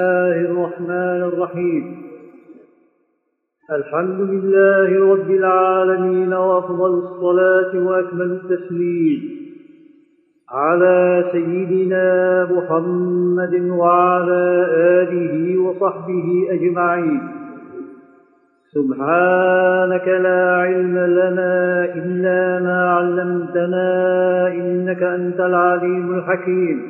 الله الرحمن الرحيم الحمد لله رب العالمين وافضل الصلاه واكمل التسليم على سيدنا محمد وعلى اله وصحبه اجمعين سبحانك لا علم لنا الا ما علمتنا انك انت العليم الحكيم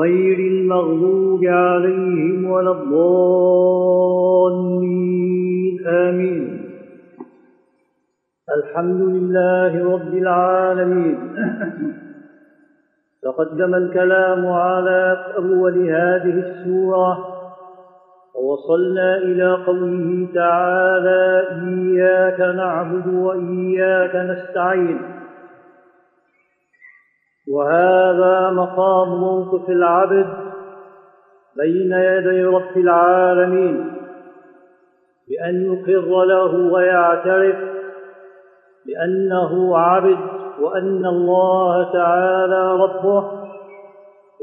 غير المغضوب عليهم ولا الضالين. آمين. الحمد لله رب العالمين. تقدم الكلام على أول هذه السورة. ووصلنا إلى قوله تعالى إياك نعبد وإياك نستعين. وهذا مقام موقف العبد بين يدي رب العالمين بأن يقر له ويعترف بأنه عبد وأن الله تعالى ربه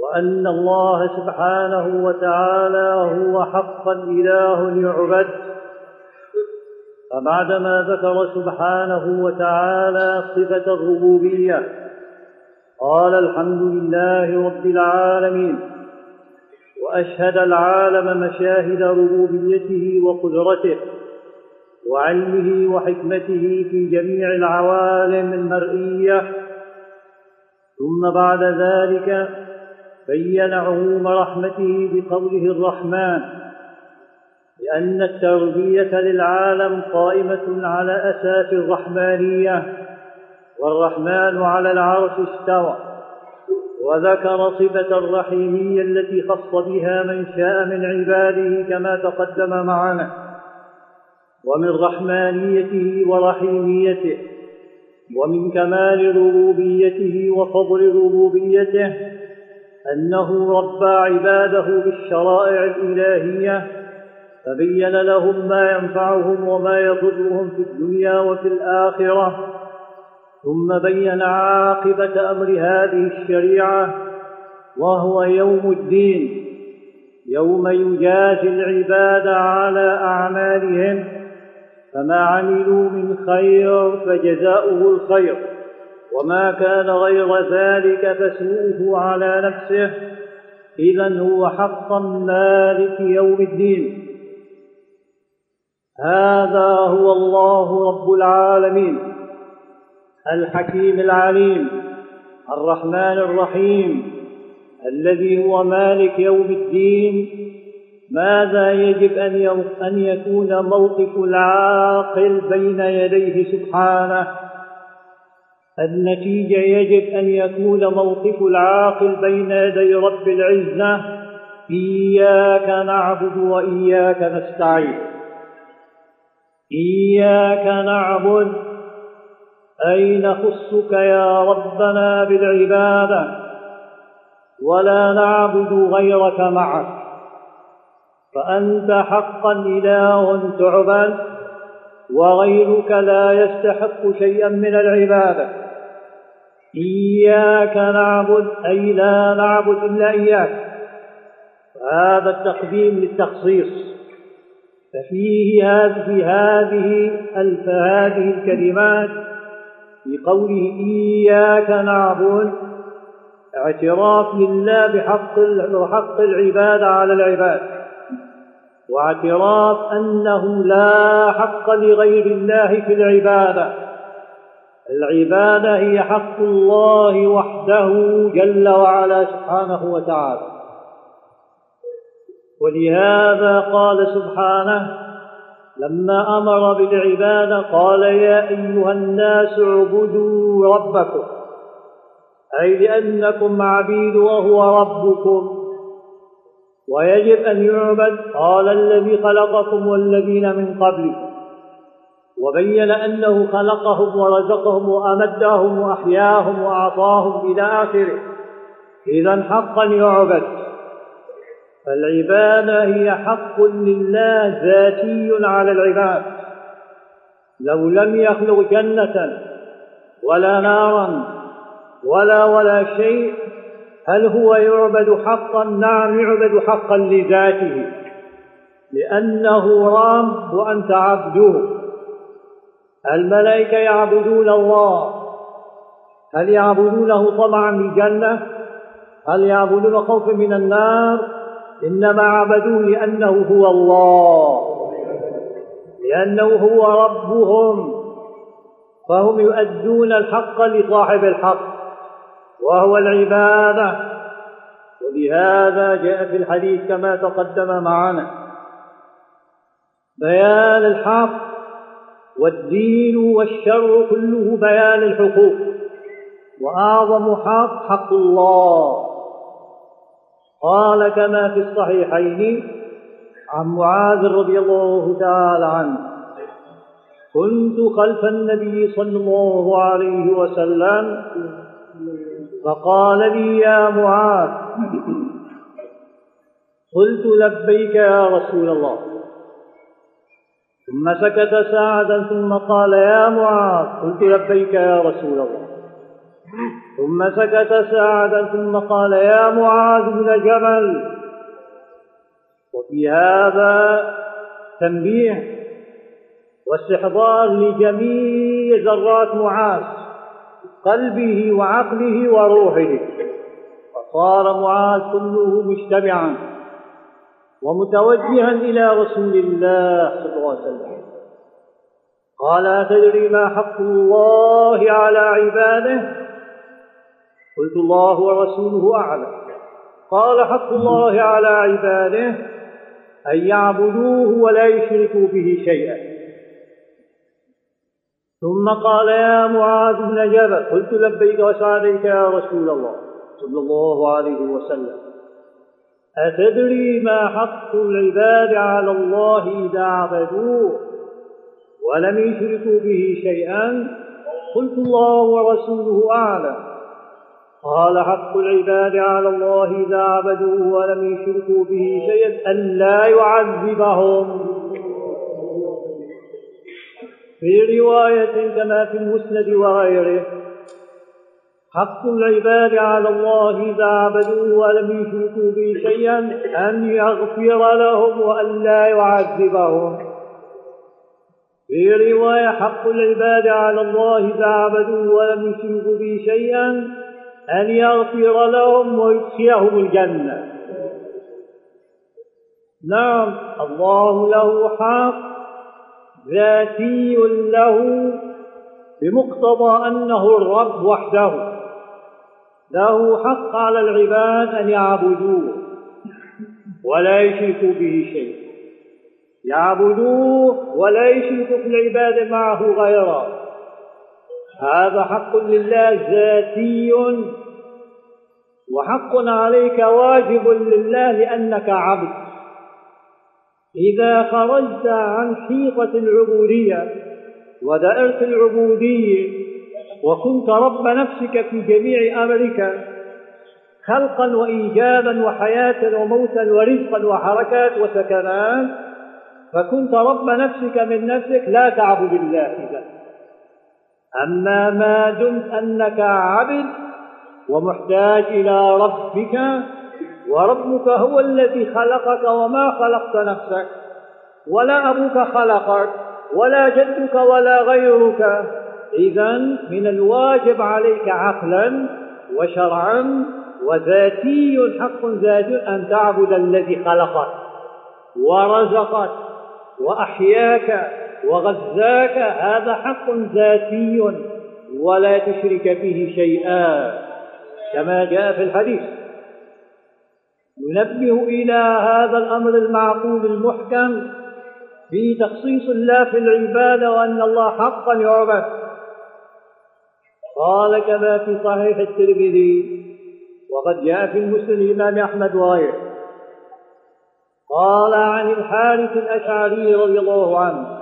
وأن الله سبحانه وتعالى هو حقا إله يعبد فبعدما ذكر سبحانه وتعالى صفة الربوبية قال الحمد لله رب العالمين وأشهد العالم مشاهد ربوبيته وقدرته وعلمه وحكمته في جميع العوالم المرئية. ثم بعد ذلك بين عموم رحمته بقوله الرحمن لأن التربية للعالم قائمة على أساس الرحمانية. والرحمن على العرش استوى وذكر صفة الرحيمية التي خص بها من شاء من عباده كما تقدم معنا. ومن رحمانيته ورحيميته ومن كمال ربوبيته وفضل ربوبيته أنه ربى عباده بالشرائع الإلهية فبين لهم ما ينفعهم وما يضرهم في الدنيا وفي الآخرة ثم بين عاقبة أمر هذه الشريعة وهو يوم الدين يوم يجازي العباد على أعمالهم فما عملوا من خير فجزاؤه الخير وما كان غير ذلك فسوءه على نفسه. إذا هو حقا مالك يوم الدين. هذا هو الله رب العالمين. الحكيم العليم الرحمن الرحيم الذي هو مالك يوم الدين. ماذا يجب أن يكون موقف العاقل بين يديه سبحانه؟ النتيجة يجب أن يكون موقف العاقل بين يدي رب العزة. إياك نعبد وإياك نستعين. إياك نعبد أي نخصك يا ربنا بالعبادة؟ ولا نعبد غيرك معك. فأنت حقا إله تعبد وغيرك لا يستحق شيئا من العبادة. إياك نعبد أي لا نعبد إلا إياك. فهذا التقديم للتخصيص. ففيه هذه هذه هذه الكلمات في قوله إياك نعبد اعتراف لله بحق بحق العباد على العباد. واعتراف أنه لا حق لغير الله في العبادة. العبادة هي حق الله وحده جل وعلا سبحانه وتعالى. ولهذا قال سبحانه لما أمر بالعبادة قال يا أيها الناس اعبدوا ربكم أي لأنكم عبيد وهو ربكم. ويجب أن يعبد قال الذي خلقكم والذين من قبلكم. وبين أنه خلقهم ورزقهم وأمدهم وأحياهم وأعطاهم إلى آخره. إذا حقا يعبد. فالعبادة هي حق لله ذاتي على العباد. لو لم يخلق جنة ولا نارا ولا ولا شيء هل هو يعبد حقا؟ نعم يعبد حقا لذاته. لأنه رام وأنت عبده. الملائكة يعبدون الله. هل يعبدونه طمعا بالجنة هل يعبدون خوفا من النار؟ إنما عبدوه لأنه هو الله لأنه هو ربهم فهم يؤدون الحق لصاحب الحق وهو العبادة. ولهذا جاء في الحديث كما تقدم معنا بيان الحق والدين والشر كله بيان الحقوق وأعظم حق حق الله. قال كما في الصحيحين عن معاذ رضي الله تعالى عنه كنت خلف النبي صلى الله عليه وسلم فقال لي يا معاذ قلت لبيك يا رسول الله. ثم سكت ساعة ثم قال يا معاذ قلت لبيك يا رسول الله. ثم سكت ساعة ثم قال يا معاذ بن جبل. وفي هذا تنبيه واستحضار لجميع ذرات معاذ قلبه وعقله وروحه. فصار معاذ كله مجتمعا ومتوجها إلى رسول الله صلى الله عليه وسلم. قال أتدري ما حق الله على عباده؟ قلت الله ورسوله أعلم. قال حق الله على عباده أن يعبدوه ولا يشركوا به شيئا. ثم قال يا معاذ بن جبل قلت لبيك وسعديك يا رسول الله صلى الله عليه وسلم أتدري ما حق العباد على الله إذا عبدوه ولم يشركوا به شيئا؟ قلت الله ورسوله أعلم. قال حق العباد على الله إذا عبدوه ولم يشركوا به شيئا أن لا يعذبهم. في رواية كما في المسند وغيره حق العباد على الله إذا عبدوه ولم يشركوا به شيئا أن يغفر لهم وأن لا يعذبهم. في رواية حق العباد على الله إذا عبدوه ولم يشركوا به شيئا أن يغفر لهم ويدخلهم الجنة. نعم الله له حق ذاتي له بمقتضى أنه الرب وحده. له حق على العباد أن يعبدوه ولا يشركوا به شيء يعبدوه ولا يشركوا في العبادة معه غيره. هذا حق لله ذاتي وحق عليك واجب لله لأنك عبد. إذا خرجت عن حيطة العبودية ودائرة العبودية وكنت رب نفسك في جميع أمرك خلقا وإيجادا وحياة وموتا ورزقا وحركات وسكنات فكنت رب نفسك من نفسك لا تعبد الله إذا أما ما دمت أنك عبد ومحتاج إلى ربك وربك هو الذي خلقك وما خلقت نفسك. ولا أبوك خلقك ولا جدك ولا غيرك. إذا من الواجب عليك عقلا وشرعا وذاتي حق ذاتي أن تعبد الذي خلقك ورزقك وأحياك وغذاك هذا حق ذاتي ولا تشرك فيه شيئا. كما جاء في الحديث. ينبه إلى هذا الأمر المعقول المحكم في تخصيص الله في العبادة وأن الله حقا يعبد قال كما في صحيح الترمذي وقد جاء في المسلم الإمام أحمد وغيره. قال عن الحارث الأشعري رضي الله عنه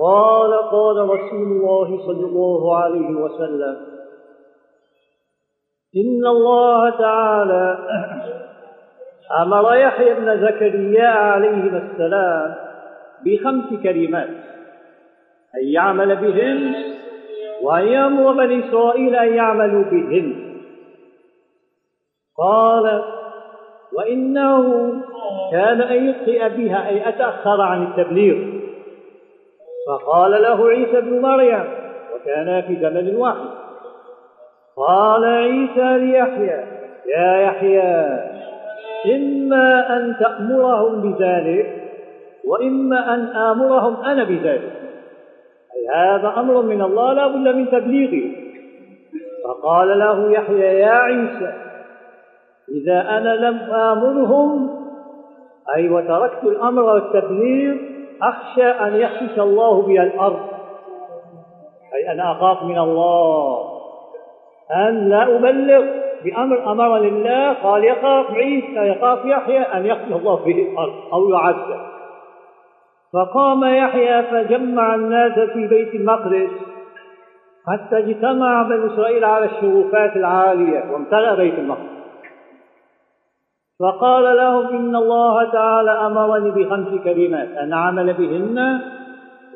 قال قال رسول الله صلى الله عليه وسلم إن الله تعالى أمر يحيى بن زكريا عليهما السلام بخمس كلمات أن يعمل بهن وأن يأمر بني إسرائيل أن يعملوا بهن قال وإنه كان أن يخطئ بها أي أتأخر عن التبليغ. فقال له عيسى بن مريم وكان في زمن واحد. قال عيسى ليحيى يا يحيى إما أن تأمرهم بذلك وإما أن آمرهم أنا بذلك. أي هذا أمر من الله؟ لا بد من تبليغه. فقال له يحيى يا عيسى إذا أنا لم آمرهم أي وتركت الأمر والتبليغ أخشى أن يخسف الله بي الأرض. أي أنا أخاف من الله. أن لا أبلغ بأمر أمر لله قال يخاف عيسى يخاف يحيى أن يخسف الله به الأرض أو يعذب. فقام يحيى فجمع الناس في بيت المقدس حتى اجتمع بنو إسرائيل على الشرفات العالية وامتلأ بيت المقدس. فقال لهم إن الله تعالى أمرني بخمس كلمات أن أعمل بهن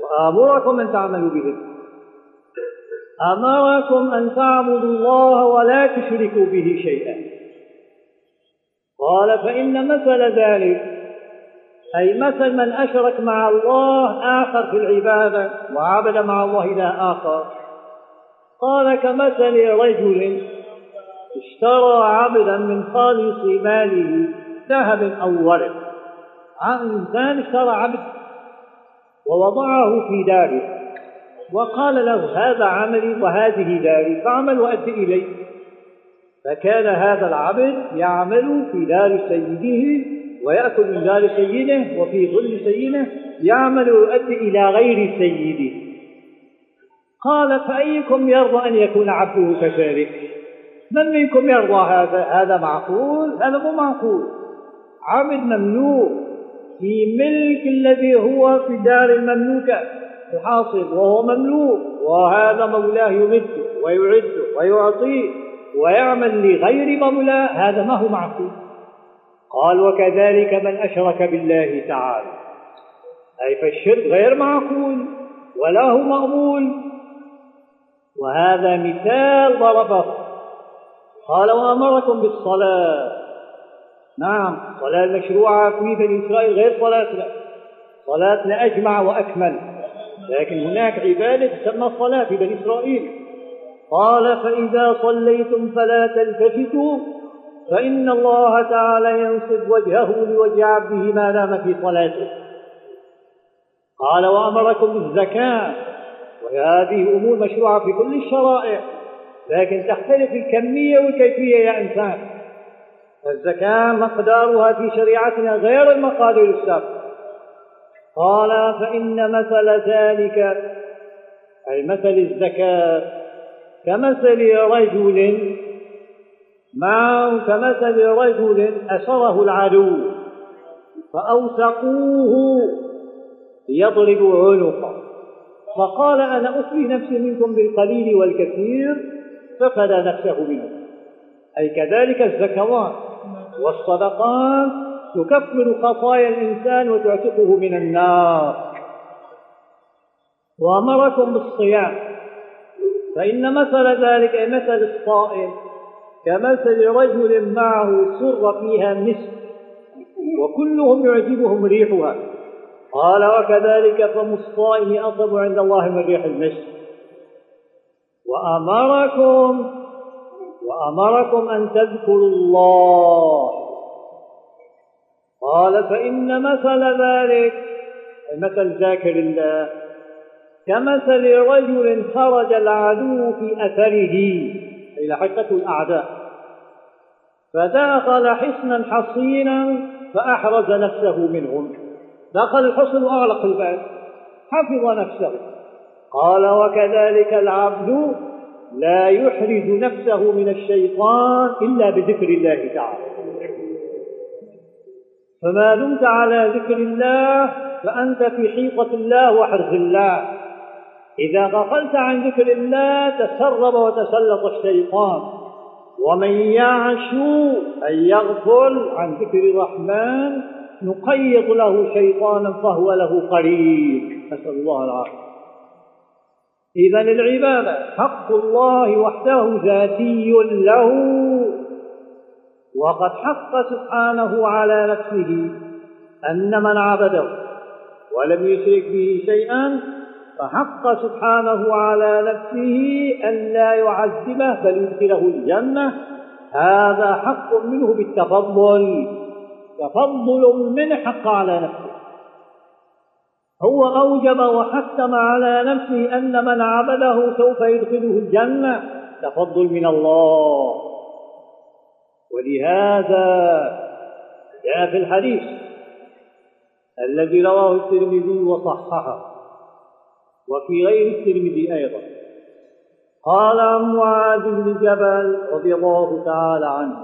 وآمركم أن تعملوا بهن. أمركم أن تعبدوا الله ولا تشركوا به شيئا. قال فإن مثل ذلك أي مثل من أشرك مع الله آخر في العبادة وعبد مع الله إله آخر. قال كمثل رجل اشترى عبدا من خالص ماله ذهب أو ورق إنسان اشترى عبد ووضعه في داره. وقال له هذا عملي وهذه داري فاعمل وأد إلي. فكان هذا العبد يعمل في دار سيده ويأكل من دار سيده وفي ظل سيده يعمل ويؤدي إلى غير سيده. قال فأيكم يرضى أن يكون عبده كذلك من منكم يرضى هذا؟ هذا معقول؟ هذا مو معقول. عبد مملوك في ملك الذي هو في دار المملوكة. الحاصل وهو مملوك وهذا مولاه يمده ويعده ويعطيه ويعمل لغير مولاه هذا ما هو معقول قال وكذلك من أشرك بالله تعالى. أي فالشرك غير معقول ولا هو مقبول. وهذا مثال ضربه. قال وأمركم بالصلاة. نعم الصلاة المشروعة في بني إسرائيل غير صلاتنا. صلاتنا أجمع وأكمل. لكن هناك عبادة تسمى الصلاة في بني إسرائيل. قال فإذا صليتم فلا تلتفتوا فإن الله تعالى ينصب وجهه لوجه عبده ما دام في صلاته. قال وأمركم بالزكاة وهذه أمور مشروعة في كل الشرائع لكن تختلف الكمية والكيفية يا إنسان. الزكاة مقدارها في شريعتنا غير المقادير السابقة. قال فإن مثل ذلك أي مثل الزكاة كمثل رجل معه كمثل رجل أسره العدو فأوثقوه يضرب عنقه. فقال أنا أفلي نفسي منكم بالقليل والكثير ففدى نفسه منه. أي كذلك الزكوات والصدقات تكفر خطايا الإنسان وتعتقه من النار. وأمركم بالصيام. فإن مثل ذلك مثل الصائم كمثل رجل معه سر فيها مسك وكلهم يعجبهم ريحها. قال وكذلك فم الصائم أطب عند الله من ريح المسك. وأمركم وأمركم أن تذكروا الله. قال فإن مثل ذلك مثل ذاكر الله كمثل رجل خرج العدو في أثره أي لحقته الأعداء فدخل حصنا حصينا فأحرز نفسه منهم. دخل الحصن وأغلق الباب حفظ نفسه. قال وكذلك العبد لا يحرز نفسه من الشيطان إلا بذكر الله تعالى. فما دمت على ذكر الله فأنت في حيطة الله وحرز الله. إذا غفلت عن ذكر الله تسرب وتسلط الشيطان. ومن يعش أن يغفل عن ذكر الرحمن نقيض له شيطانا فهو له قريب. نسأل الله العافية. إذا العبادة حق الله وحده ذاتي له. وقد حق سبحانه على نفسه أن من عبده ولم يشرك به شيئا فحق سبحانه على نفسه أن لا يعذبه بل يدخله الجنة. هذا حق منه بالتفضل. تفضل من حق على نفسه. هو أوجب وحتم على نفسه أن من عبده سوف يدخله الجنة. تفضل من الله. ولهذا جاء في الحديث الذي رواه الترمذي وصححه وفي غير الترمذي أيضا. قال عن معاذ بن جبل رضي الله تعالى عنه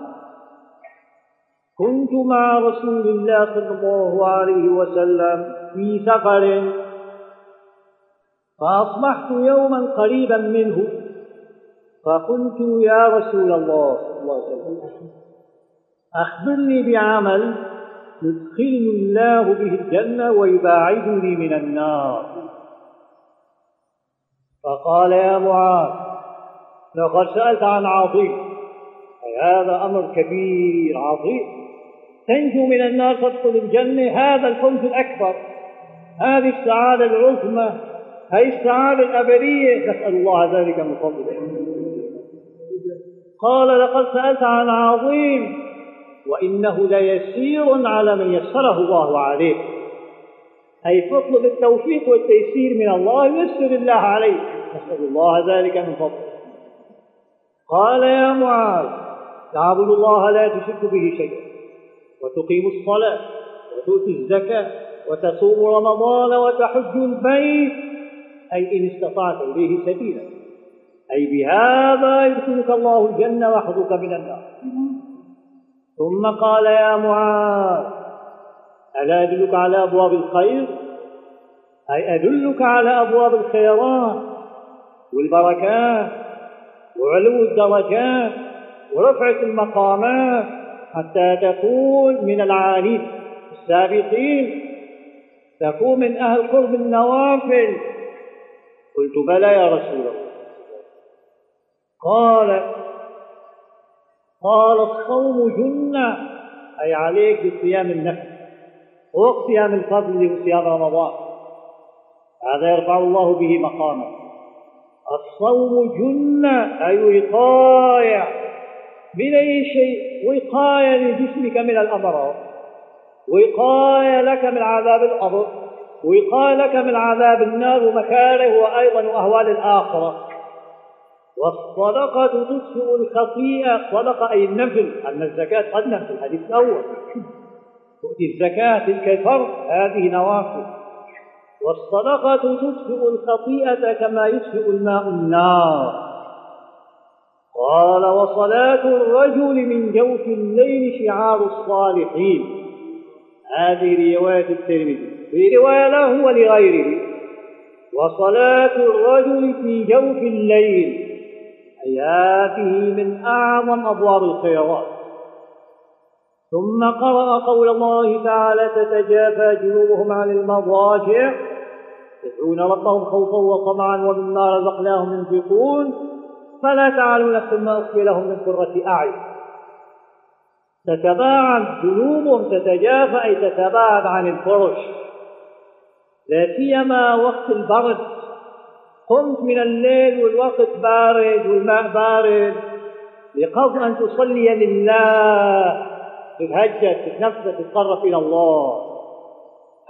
كنت مع رسول الله صلى الله عليه وسلم في سفر فأصبحت يوما قريبا منه فقلت يا رسول الله صلى الله عليه وسلم أخبرني بعمل يدخلني الله به الجنة ويباعدني من النار. فقال يا معاذ لقد سألت عن عظيم هذا أمر كبير عظيم تنجو من النار تدخل الجنة. هذا الفوز الأكبر. هذه السعادة العظمى. هذه السعادة الأبدية. نسأل الله ذلك من فضله. قال لقد سألت عن عظيم وإنه ليسير على من يسره الله عليه. أي فاطلب التوفيق والتيسير من الله يسر الله عليك نسأل الله ذلك من فضله. قال يا معاذ تعبد الله لا تشرك به شيئا وتقيم الصلاة وتؤتي الزكاة وتصوم رمضان وتحج البيت. أي إن استطعت إليه سبيلا. أي بهذا يدخلك الله الجنة ويحفظك من النار. ثم قال يا معاذ ألا أدلك على أبواب الخير؟ أي أدلك على أبواب الخيرات والبركات وعلو الدرجات ورفعة المقامات حتى تكون من العالين السابقين تكون من أهل قرب النوافل. قلت بلى يا رسول الله. قال قال الصوم جنة أي عليك بصيام النفس. فوق صيام الفضل وصيام رمضان. هذا يرفع الله به مقامه. الصوم جنة أي وقاية. من أي شيء؟ وقاية لجسمك من الأمراض وقاية لك من عذاب القبر. وقاية لك من عذاب النار ومكاره وأيضا وأهوال الآخرة. والصدقة تطفئ الخطيئة. صدقة أي النفل. أن الزكاة قد نفل. الحديث الأول. تؤتي الزكاة تلك الفرض. هذه نوافل والصدقة تطفئ الخطيئة كما يطفئ الماء النار. قال وصلاة الرجل من جوف الليل شعار الصالحين. هذه رواية الترمذي. في رواية له ولغيره. وصلاة الرجل في جوف الليل. هذه من أعظم أبواب الخيرات. ثم قرأ قول الله تعالى تتجافى جنوبهم عن المضاجع. يدعون ربهم خوفا وطمعا ومما رزقناهم ينفقون. فلا تعلم نفس ما أخفي لهم من قرة أعين. تتباعد جنوبهم تتجافى أي تتباعد عن الفرش. لا سيما وقت البرد. قمت من الليل والوقت بارد والماء بارد لقصد أن تصلي لله. تتهجد تتنفس تتقرب إلى الله.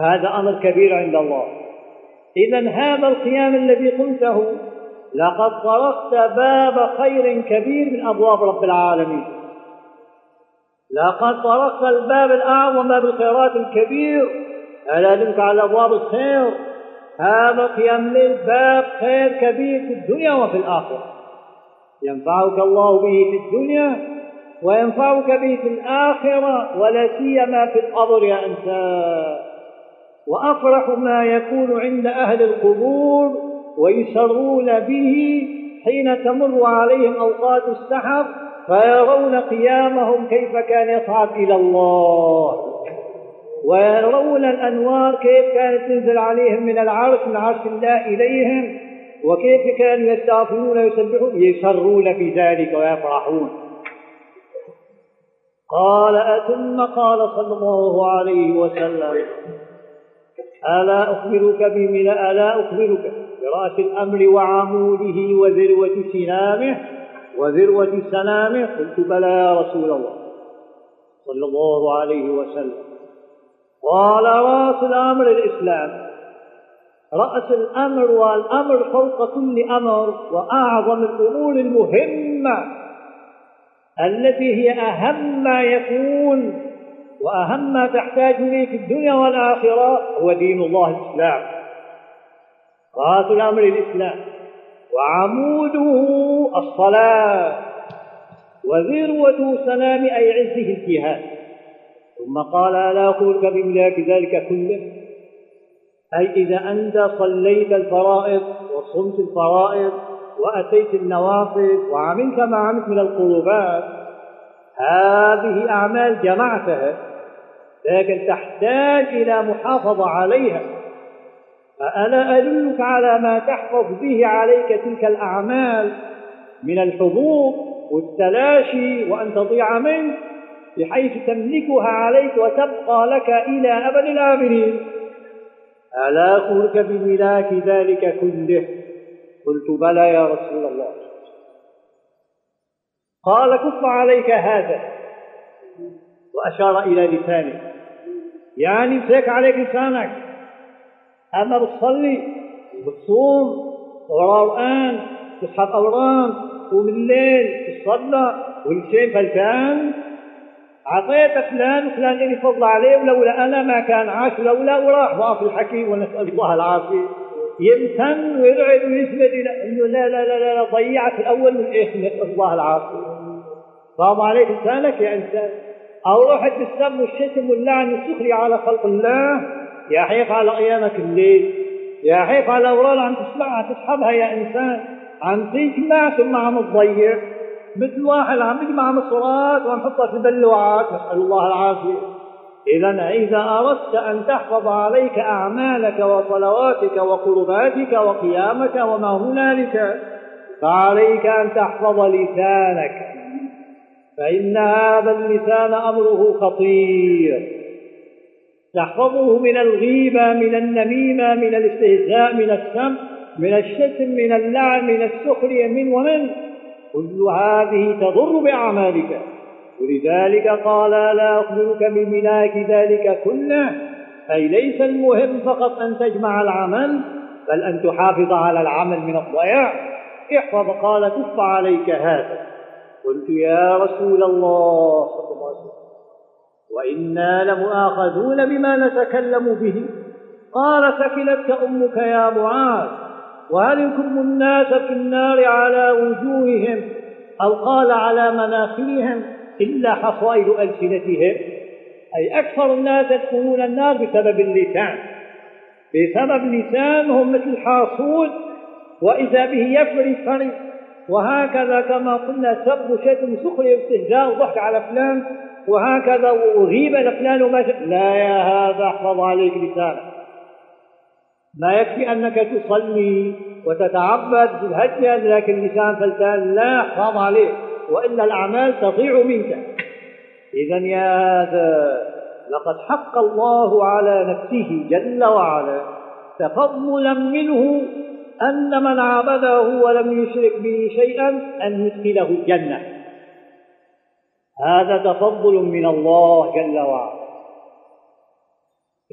هذا أمر كبير عند الله. إذا هذا القيام الذي قلته لقد طرقت باب خير كبير من أبواب رب العالمين. لقد طرقت الباب الأعظم باب الخيرات الكبير. ألا أدلك على أبواب الخير؟ هذا قيام الليل باب خير كبير في الدنيا وفي الآخرة. ينفعك الله به في الدنيا وينفعك به في الآخرة ولا سيما في القبر يا إنسان. وأفرح ما يكون عند أهل القبور ويسرون به حين تمر عليهم أوقات السحر فيرون قيامهم كيف كان يصعد إلى الله. ويرون الأنوار كيف كانت تنزل عليهم من العرش من عرش الله إليهم وكيف كانوا يستغفرون ويسبحون يسرون في ذلك ويفرحون. قال ثم قال صلى الله عليه وسلم ألا أخبرك بملا ألا أخبرك برأس الأمر وعموده وذروة سنامه وذروة سلامه قلت بلى يا رسول الله. صلى الله عليه وسلم. قال رأس الأمر الإسلام. رأس الأمر والأمر فوق كل أمر وأعظم الأمور المهمة التي هي أهم ما يكون وأهم ما تحتاج إليه في الدنيا والآخرة هو دين الله الإسلام. رأس الأمر الإسلام. وعموده الصلاة. وذروة سلام أي عزه الجهاد. ثم قال ألا أخبرك بملاك ذلك كله؟ أي إذا أنت صليت الفرائض وصمت الفرائض وأتيت النوافل وعملت ما عملت من القربات هذه أعمال جمعتها لكن تحتاج إلى محافظة عليها. فألا أدلك على ما تحفظ به عليك تلك الأعمال من الحبوب والتلاشي وأن تضيع منك بحيث تملكها عليك وتبقى لك إلى أبد الآبدين ألا أخبرك بملاك ذلك كله؟ قلت بلى يا رسول الله. قال كف عليك هذا. وأشار إلى لسانه. يعني امسك عليك لسانك. أما بتصلي بتصوم تقرأ قرآن تسحب أورام تقوم الليل تصلى والشيء فلتان. عطيت فلان وفلان لي فضل عليه ولولا أنا ما كان عاش ولولا وراح. ضعف الحكيم ونسأل الله العافية. يمتن ويرعد ويثبت إنه لا لا لا لا, لا ضيعت الأول والاخر نسأل الله العافية. صام عليك لسانك يا إنسان. أو رحت بالسب والشتم واللعن والسخرية على خلق الله؟ يا حيف على قيامك الليل. يا حيف على الاوراق عم تسمعها تسحبها يا إنسان. عم تجمع ثم عم تضيع. مثل واحد عم يجمع مصرات وعم في البلوعات. نسأل الله العافية. إذا إذا أردت أن تحفظ عليك أعمالك وصلواتك وقرباتك وقيامك وما هنالك فعليك أن تحفظ لسانك. فإن هذا اللسان أمره خطير. تحفظه من الغيبة من النميمة من الاستهزاء من السم من الشتم من اللعن من السخرية من ومن؟ كل هذه تضر بأعمالك. ولذلك قال لا أخبرك بملاك ذلك كله أي ليس المهم فقط أن تجمع العمل بل أن تحافظ على العمل من الضياع. احفظ قال كف عليك هذا. قلت يا رسول الله. صلى الله عليه وسلم وإنا لمؤاخذون بما نتكلم به. قال ثكلتك أمك يا معاذ. وهل يكب الناس في النار على وجوههم أو قال على مناخرهم إلا حصائد ألسنتهم أي أكثر الناس يدخلون النار بسبب اللسان. بسبب لسانهم مثل حاصول وإذا به يفري فري وهكذا كما قلنا سب شتم سخرية واستهزاء وضحك على فلان. وهكذا وغيبة لفلان وما لا يا هذا أحفظ عليك لسانك. ما يكفي أنك تصلي وتتعبد بالهجة لكن لسان فلتان لا احفظ عليه وإلا الأعمال تضيع منك. إذا يا هذا لقد حق الله على نفسه جل وعلا تفضلا منه أن من عبده ولم يشرك به شيئا أن يدخله الجنة. هذا تفضل من الله جل وعلا.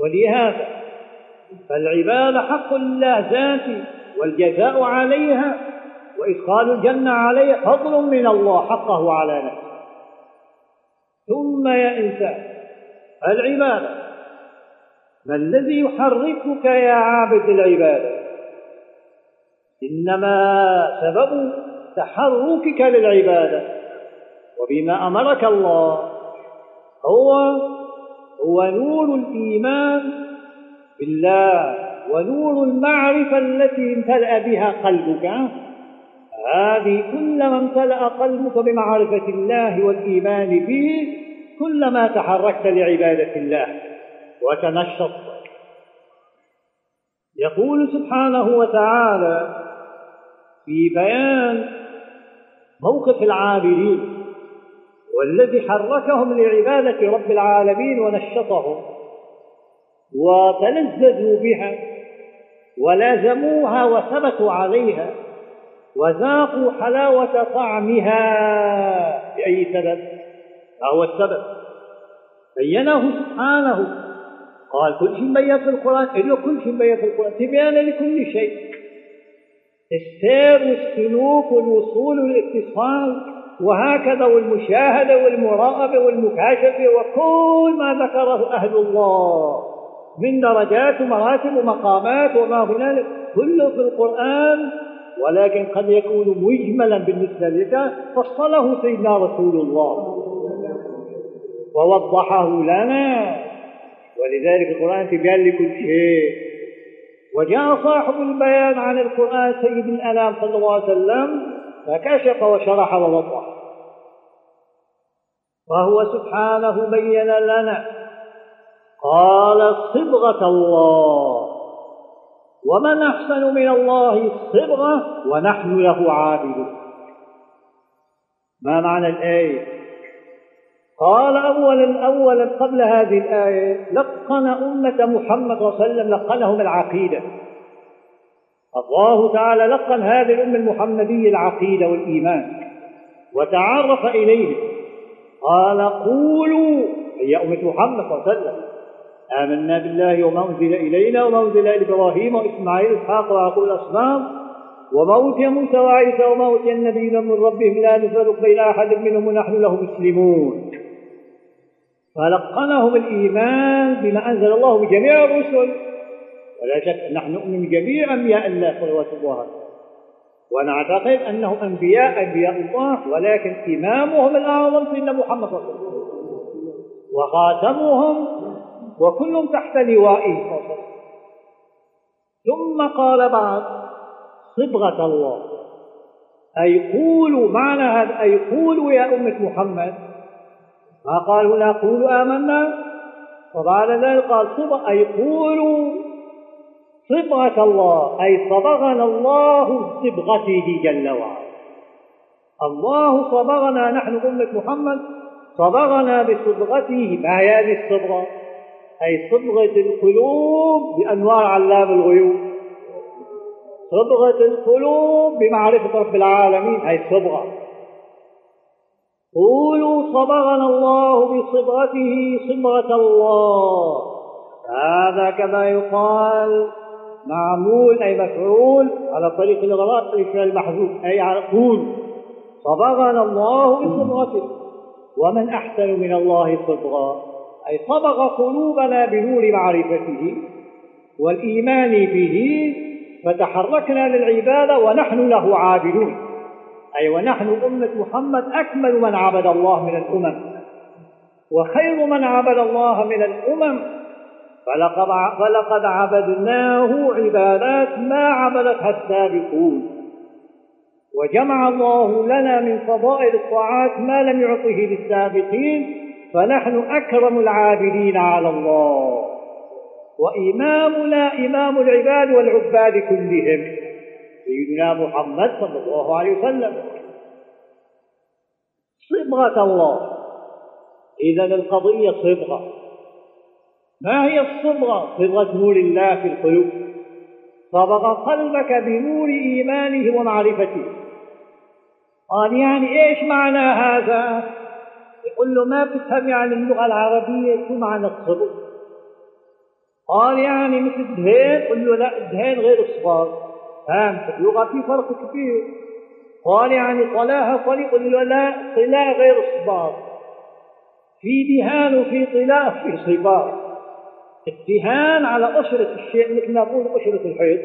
ولهذا فالعبادة حق لله ذاته والجزاء عليها وإدخال الجنة عليه فضل من الله حقه على نفسه. ثم يا إنسان العبادة ما الذي يحركك يا عابد العبادة إنما سبب تحركك للعبادة وبما أمرك الله هو هو نور الإيمان بالله ونور المعرفة التي امتلأ بها قلبك. هذه كلما امتلأ قلبك بمعرفة الله والإيمان به كلما تحركت لعبادة الله وتنشطت يقول سبحانه وتعالى في بيان موقف العابدين والذي حركهم لعبادة رب العالمين ونشطهم وتلذذوا بها ولازموها وثبتوا عليها وذاقوا حلاوة طعمها بأي سبب؟ هو السبب. بينه سبحانه. قال كل شيء مبين في القرآن. إنه كل شيء مبين في القرآن. تبيان لكل شيء. السير والسلوك والوصول والاتصال وهكذا والمشاهدة والمراقبة والمكاشفة وكل ما ذكره أهل الله. من درجات ومراتب ومقامات وما هنالك كله في القرآن ولكن قد يكون مجملا بالنسبة لك فصله سيدنا رسول الله. ووضحه لنا. ولذلك القرآن تبين لكل شيء. وجاء صاحب البيان عن القرآن سيد الأنام صلى الله عليه وسلم فكشف وشرح ووضح. وهو سبحانه بين لنا. قال صبغة الله. ومن أحسن من الله صبغة ونحن له عابدون. ما معنى الآية؟ قال أولا أولا قبل هذه الآية لقن أمة محمد صلى الله عليه وسلم لقنهم العقيدة. الله تعالى لقن هذه الأمة المحمدية العقيدة والإيمان وتعرف إليه قال قولوا هي أمة محمد صلى الله عليه وسلم. آمنا بالله وما أنزل إلينا وما أنزل إلى إبراهيم وإسماعيل وإسحاق ويعقوب الأصنام وما أوتي موسى وعيسى وما أوتي النبيين من ربهم لا نفرق بين أحد منهم ونحن له مسلمون. فلقنهم الإيمان بما أنزل الله بجميع الرسل. ولا شك نحن نؤمن بجميع أنبياء الله صلوات الله. ونعتقد أنهم أنبياء أنبياء الله ولكن إمامهم الأعظم سيدنا محمد صلى الله عليه وسلم. وخاتمهم وكلهم تحت لوائه ثم قال بعد صبغة الله. أي قولوا معنى هذا أي قولوا يا أمة محمد. ما قال هنا؟ قولوا آمنا. وبعد ذلك قال صبغ أي قولوا صبغة الله أي صبغنا الله بصبغته جل وعلا. الله صبغنا نحن أمة محمد صبغنا بصبغته ما هي هذه الصبغة؟ أي صبغة القلوب بأنوار علام الغيوب. صبغة القلوب بمعرفة رب العالمين هي صبغة. قولوا صبغنا الله بصبغته صبغة الله. هذا كما يقال معمول أي مفعول على طريق الغراء الفعل المحذوف أي على قول صبغنا الله بصبغته. ومن أحسن من الله صبغا. أي صبغ قلوبنا بنور معرفته والإيمان به فتحركنا للعبادة ونحن له عابدون. أي ونحن أمة محمد أكمل من عبد الله من الأمم. وخير من عبد الله من الأمم. فلقد, فلقد عبدناه عبادات ما عبدتها السابقون وجمع الله لنا من فضائل الطاعات ما لم يعطه للسابقين. فنحن أكرم العابدين على الله. وإمامنا إمام العباد والعباد كلهم. سيدنا محمد صلى الله عليه وسلم. صبغة الله. إذا القضية صبغة. ما هي الصبغة؟ صبغة نور الله في القلوب. صبغ قلبك بنور إيمانه ومعرفته. قال يعني إيش معنى هذا؟ يقول له ما بتفهم يعني اللغة العربية شو معنى الصبغ؟ قال يعني مثل الدهين قل له لا الدهين غير الصباغ فهمت؟ اللغة في فرق كبير. قال يعني طلاها طلي قل له لا طلاء غير الصباغ في دهان وفي طلاء في صباغ الدهان على قشرة الشيء مثل ما نقول قشرة الحيط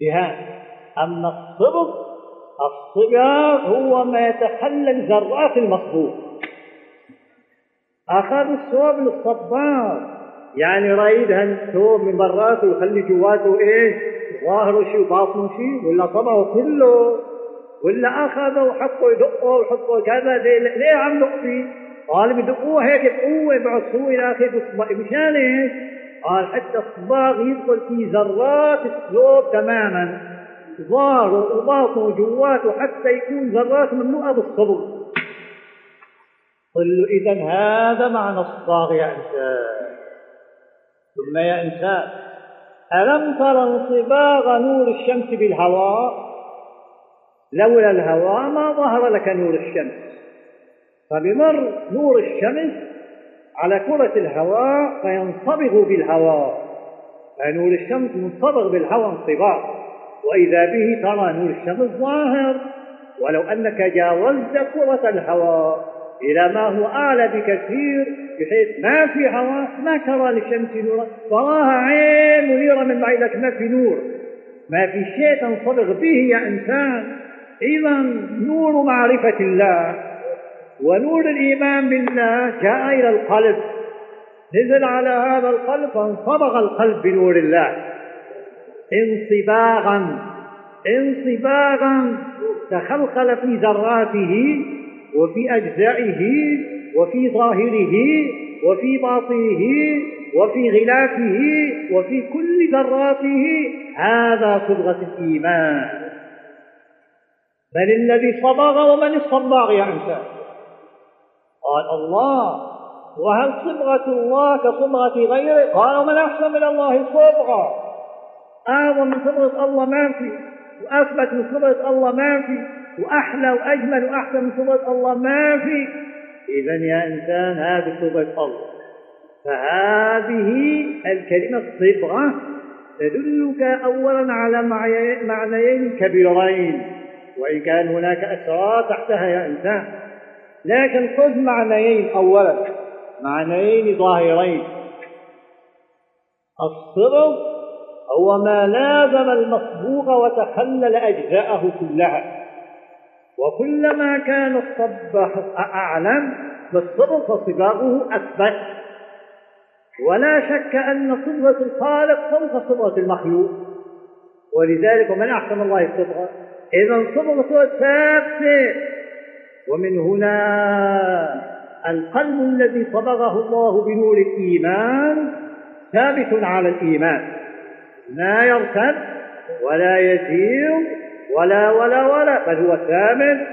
دهان. أما الصبغ الصبغ هو ما يتخلل ذرات المصبوغ أخذ الثوب للصباغ يعني رايدها الثوب من براته ويخلي جواته إيش؟ ظاهره شيء وباطنه شيء ولا صبغه كله؟ ولا أخذه وحطه يدقه ويحطه كذا ليه عم دق؟ قال بدقوه هيك بقوه بعصوه إلى اخره مشان إيش؟ قال حتى الصباغ يدخل في ذرات الثوب تماما. ظاهره وباطنه وجواته حتى يكون ذرات مملوءه بالصبغ قل له اذا هذا معنى الصباغ يا إنسان. ثم يا إنسان ألم تر انصباغ نور الشمس بالهواء لولا الهواء ما ظهر لك نور الشمس. فبمر نور الشمس على كرة الهواء فينصبغ بالهواء فنور الشمس منصبغ بالهواء انصباغ. وإذا به ترى نور الشمس ظاهر ولو أنك جاوزت كرة الهواء إلى ما هو أعلى بكثير بحيث ما في هواء ما ترى للشمس نورا. تراها عين منيرة من بعيد لك ما في نور. ما في شيء تنصبغ به يا إنسان. إذا نور معرفة الله ونور الإيمان بالله جاء إلى القلب. نزل على هذا القلب فانصبغ القلب بنور الله. انصباغا انصباغا تخلخل في ذراته وفي أجزائه وفي ظاهره وفي باطنه وفي غلافه وفي كل ذراته. هذا صبغة الإيمان. من الذي صبغ ومن الصباغ يا إنسان قال الله. وهل صبغة الله كصبغة غيره؟ قال ومن أحسن من الله صبغة. أعظم من صبغة الله ما في وأثبت من صبغة الله ما في وأحلى وأجمل وأحسن من صبغة الله ما في إذا يا إنسان هذه صبغة الله. فهذه الكلمة صبغة تدلك أولا على معنيين كبيرين وإن كان هناك أسرار تحتها يا إنسان. لكن خذ معنيين أولا معنيين ظاهرين. الصبغ هو ما لازم المصبوغ وتخلل أجزاءه كلها. وكلما كان الصباح أعلم بالصبغ فصباغه أثبت. ولا شك أن صبغة الخالق فوق صبغة المخلوق. ولذلك ومن أحسن الله الصبغة إذا صبغته ثابتة. ومن هنا القلب الذي صبغه الله بنور الإيمان ثابت على الإيمان. لا يرتد ولا يزيغ ولا ولا ولا بل هو ثابت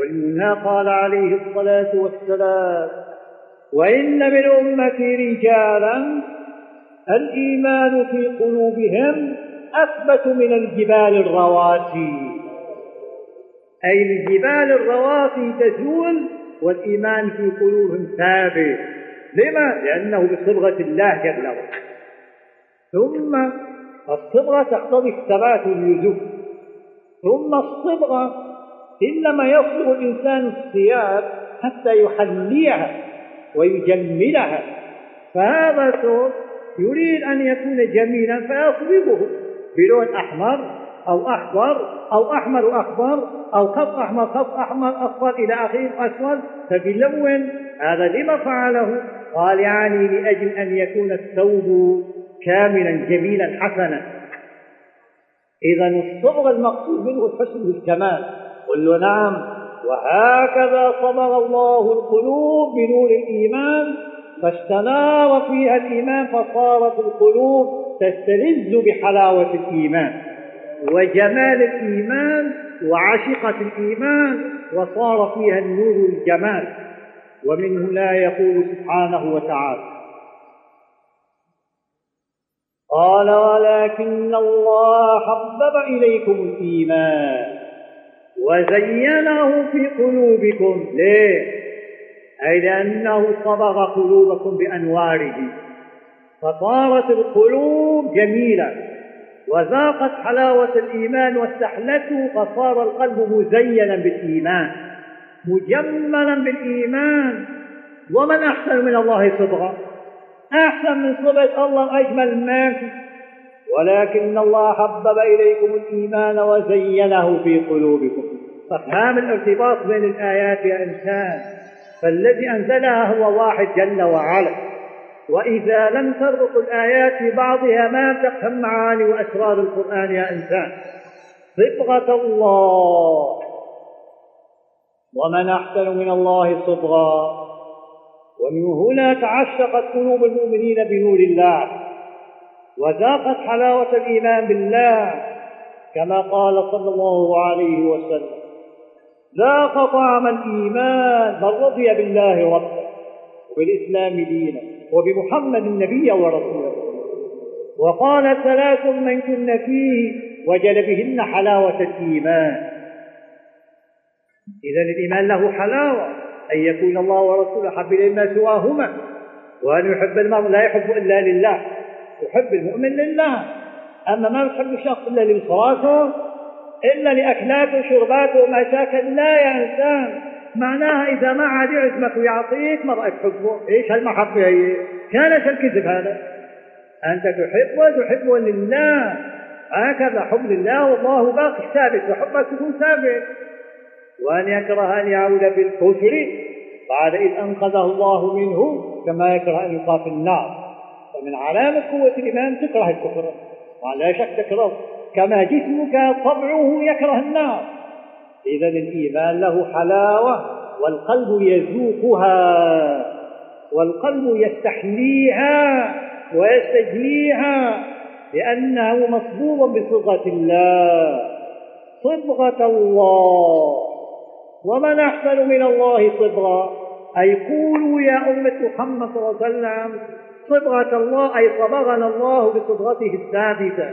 ومنها قال عليه الصلاة والسلام وإن من أمتي رجالا الإيمان في قلوبهم أثبت من الجبال الرواسي. أي الجبال الرواسي تزول والإيمان في قلوبهم ثابت. لما؟ لأنه بصبغة الله جل وعلا. ثم الصبغة تقتضي الثبات واللزوم ثم الصبغة إنما يصبغ الإنسان الثياب حتى يحليها ويجملها. فهذا ثوب يريد أن يكون جميلا فيصبغه بلون أحمر أو أحمر أو أحمر وأخضر أو خط أحمر خط أحمر أصفر إلى آخره أسود فبيلون هذا لما فعله؟ قال يعني لأجل أن يكون الثوب كاملا جميلا حسنا. إذا الصبغ المقصود منه الحسن والكمال قل له نعم وهكذا صبغ الله القلوب بنور الإيمان فاستنار فيها الإيمان فصارت القلوب تستلذ بحلاوة الإيمان وجمال الإيمان وعشقة الإيمان وصار فيها النور الجمال. ومن هنا يقول سبحانه وتعالى قال ولكن الله حبب إليكم الإيمان وزينه في قلوبكم. ليه؟ أي لأنه صبغ قلوبكم بأنواره. فصارت القلوب جميلة وذاقت حلاوة الإيمان واستحلته فصار القلب مزينا بالإيمان مجملا بالإيمان ومن أحسن من الله صبغا. أحسن من صبغة الله أجمل في ولكن الله حبب إليكم الإيمان وزينه في قلوبكم. فافهام الارتباط بين الآيات يا إنسان فالذي أنزلها هو واحد جل وعلا. وإذا لم تربط الآيات في بعضها ما تفهم معاني وأسرار القرآن يا إنسان. صبغة الله. ومن أحسن من الله صبغا ومن هنا تعشقت قلوب المؤمنين بنور الله وذاقت حلاوة الإيمان بالله كما قال صلى الله عليه وسلم ذاق طعم الإيمان من رضي بالله ربا وبالإسلام دينا وبمحمد نبيا ورسولا وقال ثلاث من كن فيه وجل بهن حلاوة الإيمان. إذا الإيمان له حلاوة أن يكون الله ورسوله حب إليه ما سواهما وأن يحب المرء لا يحب إلا لله يحب المؤمن لله. أما ما يحب الشخص إلا لبصراته إلا لأكلاته وشرباته ومشاكل لا يا إنسان. معناها إذا ما عاد يعزمك ويعطيك ما رأيك تحبه إيش هالمحبة هي؟ كانت الكذب هذا؟ أنت تحبه تحبه لله. هكذا حب لله والله باقي ثابت وحبك يكون ثابت. وأن يكره أن يعود بالكفر بعد إذ أنقذه الله منه كما يكره أن يلقى في النار. فمن علامة قوة الإيمان تكره الكفر ولا شك تكره. كما جسمك طبعه يكره النار. إذا الإيمان له حلاوة والقلب يذوقها والقلب يستحليها ويستجليها لأنه مصبوغ بصبغة الله. صبغة الله. ومن أحسن من الله صبغا أي قولوا يا أمة محمد صلى الله عليه وسلم صبغة الله أي صبغنا الله بصبغته الثابتة.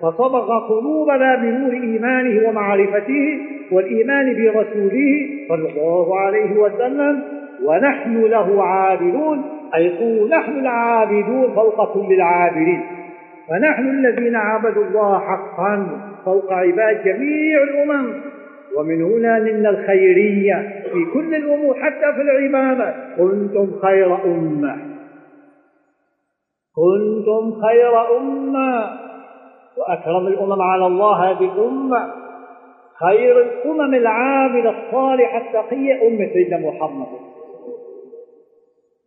فصبغ قلوبنا بنور إيمانه ومعرفته والإيمان برسوله صلى الله عليه وسلم. ونحن له عابدون أي قول نحن العابدون فوق كل العابدين فنحن الذين عبدوا الله حقا فوق عباد جميع الأمم. ومن هنا لنا الخيرية في كل الأمور حتى في العبادة. كنتم خير أمة. كنتم خير أمة. وأكرم الأمم على الله هذه الأمة خير الأمم العابدة الصالحة التقية أمة سيدنا محمد.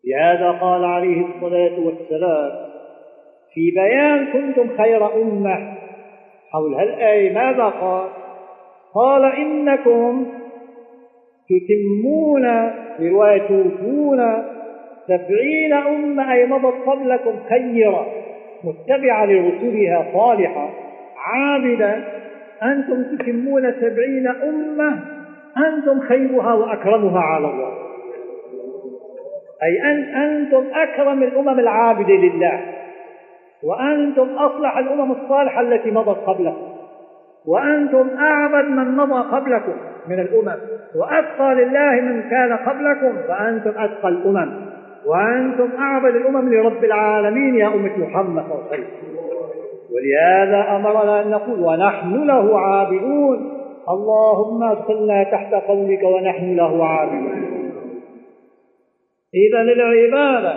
لهذا قال عليه الصلاة والسلام في بيان كنتم خير أمة. حول هالآية ماذا قال؟ قال إنكم تتمون برواية توفون سبعين أمة أي مضت قبلكم خيرة متبعة لرسلها صالحة عابدة. أنتم تتمون سبعين أمة أنتم خيرها وأكرمها على الله. أي أن أنتم أكرم الأمم العابدة لله وأنتم أصلح الأمم الصالحة التي مضت قبلكم. وأنتم أعبد من مضى قبلكم من الأمم وأتقى لله من كان قبلكم فأنتم أتقى الأمم. وأنتم أعبد الأمم لرب العالمين يا أمة محمد صلى الله عليه وسلم. ولهذا أمرنا أن نقول ونحن له عابدون. اللهم ادخلنا تحت قولك ونحن له عابدون. إذا العبادة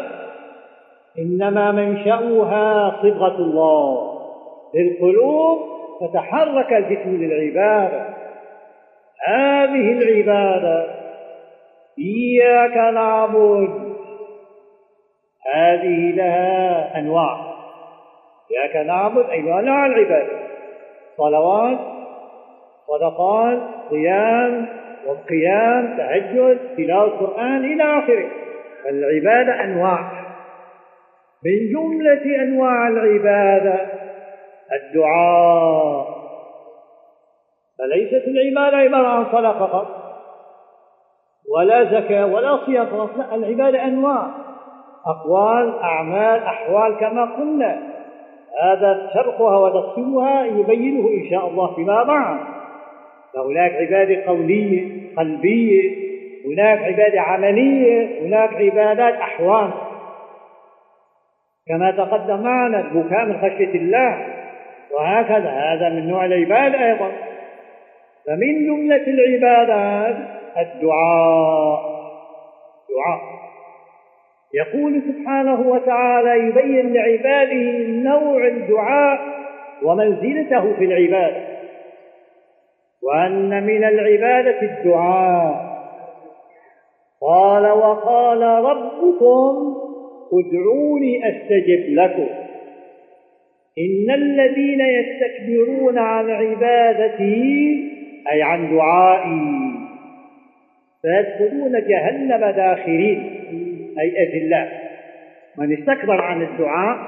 إنما منشأها صبغة الله للقلوب فتحرك الجسم للعبادة. هذه العبادة إياك نعبد. هذه لها أنواع. إياك نعبد أي أنواع العبادة. صلوات صدقات صيام وقيام تهجد تلاوة القرآن إلى آخره. فالعبادة أنواع. من جملة أنواع العبادة الدعاء. فليست العبادة عبارة عن صلاة فقط. ولا زكاة ولا صيام فقط. لا العبادة أنواع. أقوال أعمال أحوال كما قلنا. هذا شرحها وتفصيلها يبينه إن شاء الله فيما بعد. فهناك عبادة قولية قلبية. هناك عبادة عملية. هناك عبادات أحوال. كما تقدم معنا البكاء من خشية الله. وهكذا. هذا من نوع العبادة أيضا. فمن جملة العبادات الدعاء. دعاء. يقول سبحانه وتعالى يبين لعباده نوع الدعاء ومنزلته في العبادة وأن من العبادة الدعاء. قال وقال ربكم ادعوني أستجب لكم. إن الذين يستكبرون عن عبادتي أي عن دعائي فيدخلون جهنم داخرين أي أذلاء من استكبر عن الدعاء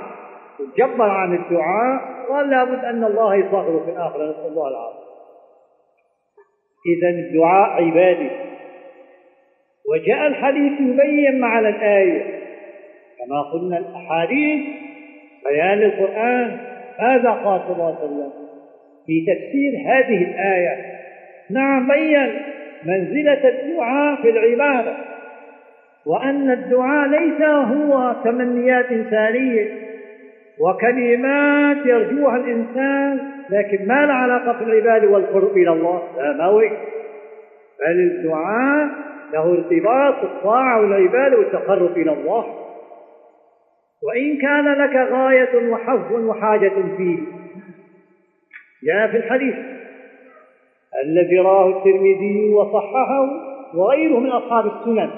وجبر عن الدعاء قال لابد أن الله يصغره في الآخرة نسأل الله العافية. إذا الدعاء عبادة وجاء الحديث يبين معنى الآية. كما قلنا الأحاديث بيان القرآن قال صلى الله. في تفسير هذه الآية نعم بين منزلة الدعاء في العبادة وأن الدعاء ليس هو تمنيات إنسانية وكلمات يرجوها الإنسان لكن ما له علاقة في والقرب إلى الله لا ما هو بل الدعاء له ارتباط بالطاعة والعبادة والتقرب إلى الله. وإن كان لك غاية وحظ وحاجة فيه. جاء في الحديث الذي راه الترمذي وصححه وغيره من أصحاب السنن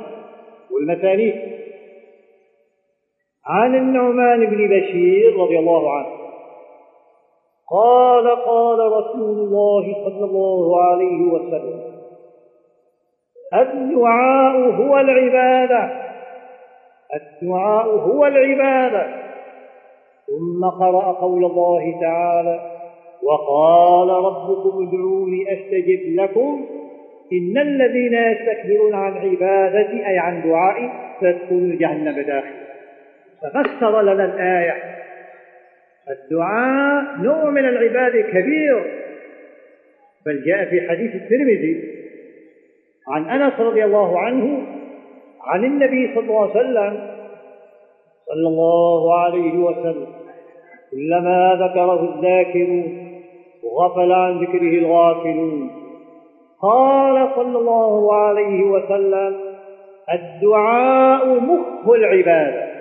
والمسانيد عن النعمان بن بشير رضي الله عنه. قال قال رسول الله صلى الله عليه وسلم الدعاء هو العبادة. الدعاء هو العبادة. ثم قرأ قول الله تعالى وقال ربكم ادعوني أستجب لكم. إن الذين يستكبرون عن عبادتي أي عن دعائي سيدخلون جهنم داخل ففسر لنا الآية الدعاء نوع من العبادة كبير. بل جاء في حديث الترمذي عن أنس رضي الله عنه عن النبي صلى الله عليه وسلم صلى الله عليه وسلم. كلما ذكره الذاكرون وغفل عن ذكره الغافلون. قال صلى الله عليه وسلم الدعاء مخ العبادة.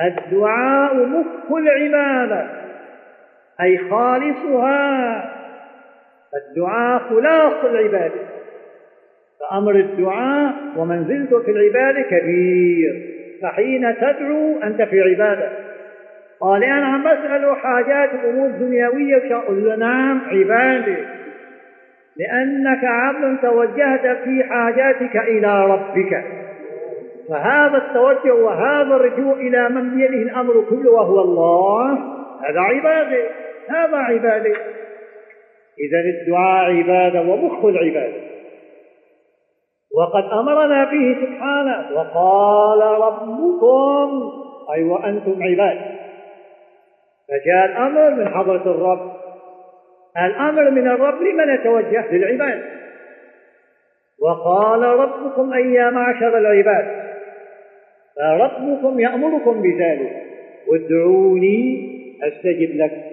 الدعاء مخ العبادة. أي خالصها. الدعاء خلاص العبادة. فأمر الدعاء ومنزلته في العبادة كبير. فحين تدعو أنت في عبادة. قال أنا عم بسأله حاجات أمور دنيوية نعم عبادة لأنك عبد توجهت في حاجاتك إلى ربك. فهذا التوجه وهذا الرجوع إلى من بيده الأمر كله وهو الله هذا عبادة هذا عبادة إذا الدعاء عبادة ومخ العبادة. وقد أمرنا به سبحانه وقال ربكم أي وأنتم عباد. فجاء الأمر من حضرة الرب. الأمر من الرب لمن يتوجه للعباد. وقال ربكم أي يا معشر العباد. فربكم يأمركم بذلك. وادعوني أستجب لك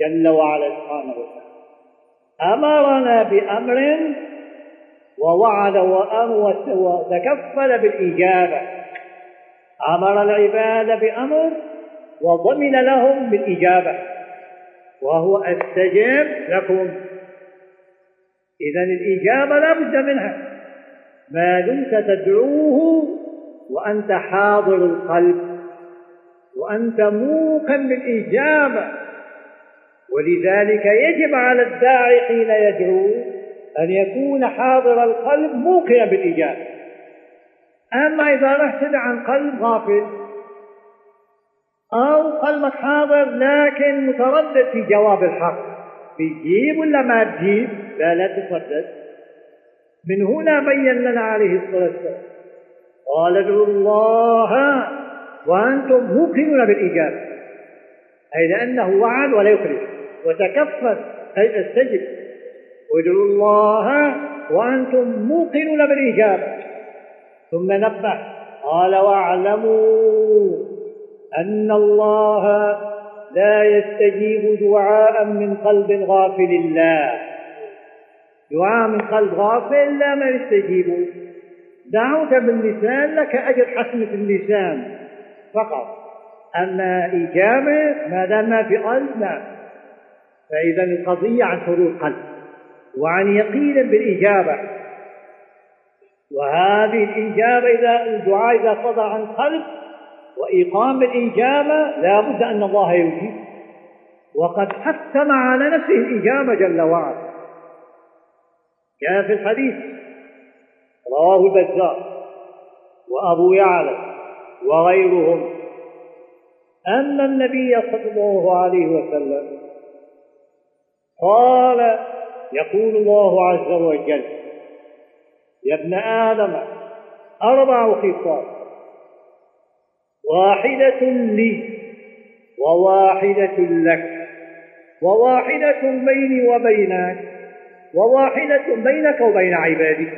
جل وعلا سبحانه وتعالى. أمرنا بأمر ووعد وأمر وتكفل بالإجابة. أمر العباد بأمر وضمن لهم بالإجابة. وهو أستجب لكم. إذا الإجابة لا بد منها. ما دمت تدعوه وأنت حاضر القلب. وأنت موقن بالإجابة. ولذلك يجب على الداعي حين يدعو أن يكون حاضر القلب موقنا بالإجابة أما إذا رحت عن قلب غافل أو قلبك حاضر لكن متردد في جواب الحق بيجيب ولا ما تجيب؟ لا لا تتردد. من هنا بين لنا عليه الصلاة والسلام. قال ادعوا الله وأنتم موقنون بالإجابة أي لأنه وعد ولا يخرج. وتكفل أي أستجب. وادعوا الله وأنتم موقنون بالإجابة ثم نبه قال واعلموا أن الله لا يستجيب دعاء من قلب غافل الله. دعاء من قلب غافل لا ما يستجيب. دعوت باللسان لك أجر حسنة اللسان. فقط. أما إجابة ما دام ما في قلب لا فإذا القضية عن حضور قلب. وعن يقين بالإجابة. وهذه الإجابة إذا الدعاء إذا صدر عن قلب وإقام الإجابة لا بد أن الله يجيب. وقد حتم على نفسه الإجابة جل وعلا. جاء في الحديث رواه البزار وأبو يعلى وغيرهم أن النبي صلى الله عليه وسلم قال يقول الله عز وجل يا ابن آدم أربع خصال. واحدة لي وواحدة لك وواحدة بيني وبينك وواحدة بينك وبين عبادي.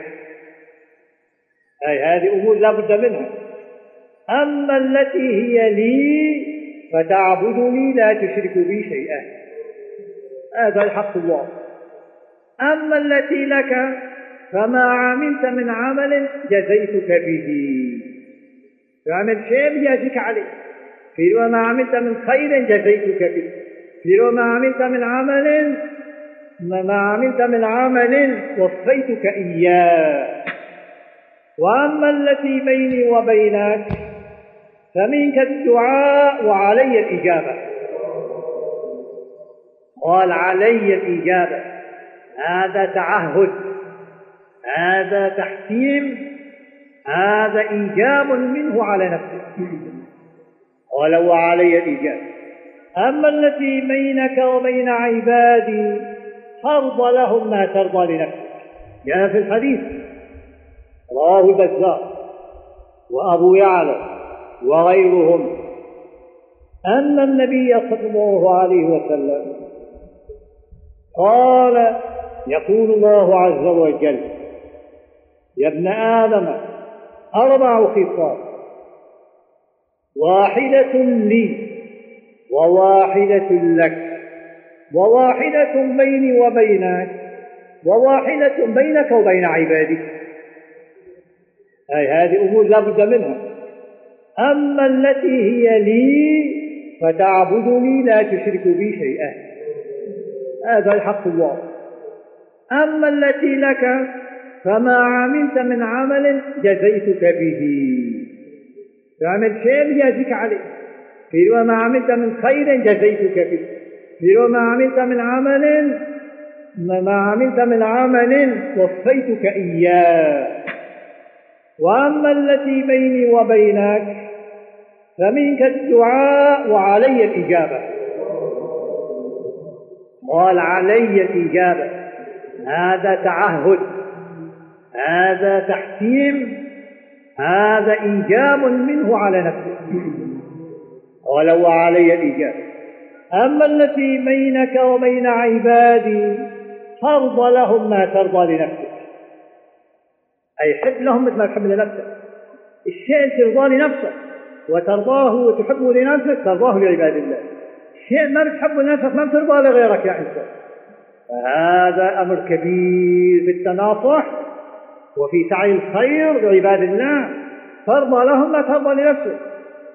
أي هذه أمور لا بد منها. أما التي هي لي فتعبدني لا تشرك بي شيئا. هذا حق الله. أما التي لك فما عملت من عمل جزيتك به. فعمل شيء بجازيك عليه. في وما عملت من خير جزيتك به. في وما عملت من عمل ما عملت من عمل وصيتك إياه. وأما التي بيني وبينك فمنك الدعاء وعلي الإجابة. قال علي الإجابة. هذا تعهد هذا تحكيم هذا إيجاب منه على نفسه. قال وعلي الإجابة أما التي بينك وبين عبادي فرض لهم ما ترضى لنفسك. جاء في الحديث رواه البزار وأبو يعلى وغيرهم. أن النبي صلى الله عليه وسلم قال يقول الله عز وجل يا ابن آدم أربع خصال. واحدة لي وواحدة لك وواحدة بيني وبينك وواحدة بينك وبين عبادي أي هذه أمور لا بد منها. أما التي هي لي فتعبدني لا تشرك بي شيئا. هذا حق الله أما التي لك فما عملت من عمل جزيتك به. فعمل شيء ليجزيك عليه. في وما عملت من خير جزيتك به. في وما عملت من عمل ما عملت من عمل وصيتك إياه. وأما التي بيني وبينك فمنك الدعاء وعلي الإجابة. قال علي الإجابة. هذا تعهد هذا تحكيم هذا إيجاب منه على نفسه. قال وعلي الإجابة أما التي بينك وبين عبادي فرض لهم ما ترضى لنفسك. أي حب لهم مثل ما تحب لنفسك. الشيء ترضى لنفسك وترضاه وتحبه لنفسك ترضاه لعباد الله. شيء ما بتحبه لنفسك ما بترضى لغيرك يا إنسان فهذا أمر كبير في التناصح وفي سعي الخير لعباد الله. ترضى لهم ما ترضى لنفسك.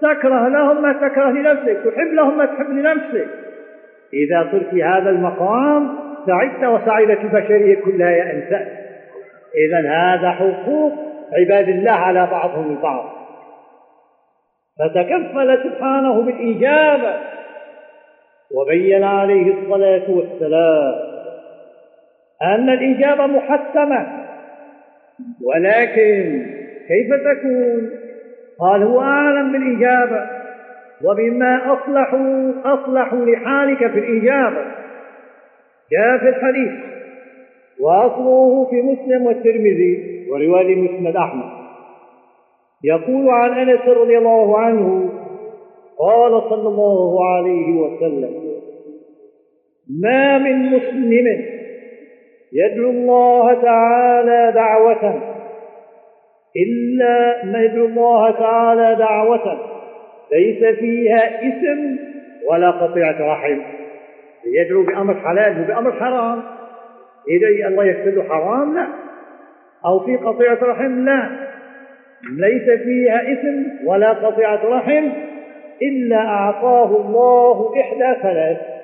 تكره لهم ما تكره لنفسك. تحب لهم ما تحب لنفسك. إذا صرت في هذا المقام سعدت وسعدت البشرية كلها يا إنسان إذا هذا حقوق عباد الله على بعضهم البعض. فتكفل سبحانه بالإجابة. وبين عليه الصلاة والسلام. أن الإجابة محتمة ولكن كيف تكون؟ قال هو أعلم بالإجابة وبما أصلحوا أصلحوا لحالك في الإجابة جاء في الحديث. وأصله في مسلم والترمذي ورواية مسند أحمد. يقول عن أنس رضي الله عنه قال صلى الله عليه وسلم ما من مسلم يدعو الله تعالى دعوة إلا يدعو الله تعالى دعوة ليس فيها اسم ولا قطيعة رحم. يدعو بأمر حلال وبأمر حرام. إذا الله يكتب حرام لا. أو في قطيعة رحم لا. ليس فيها اسم ولا قطيعة رحم إلا أعطاه الله إحدى ثلاث.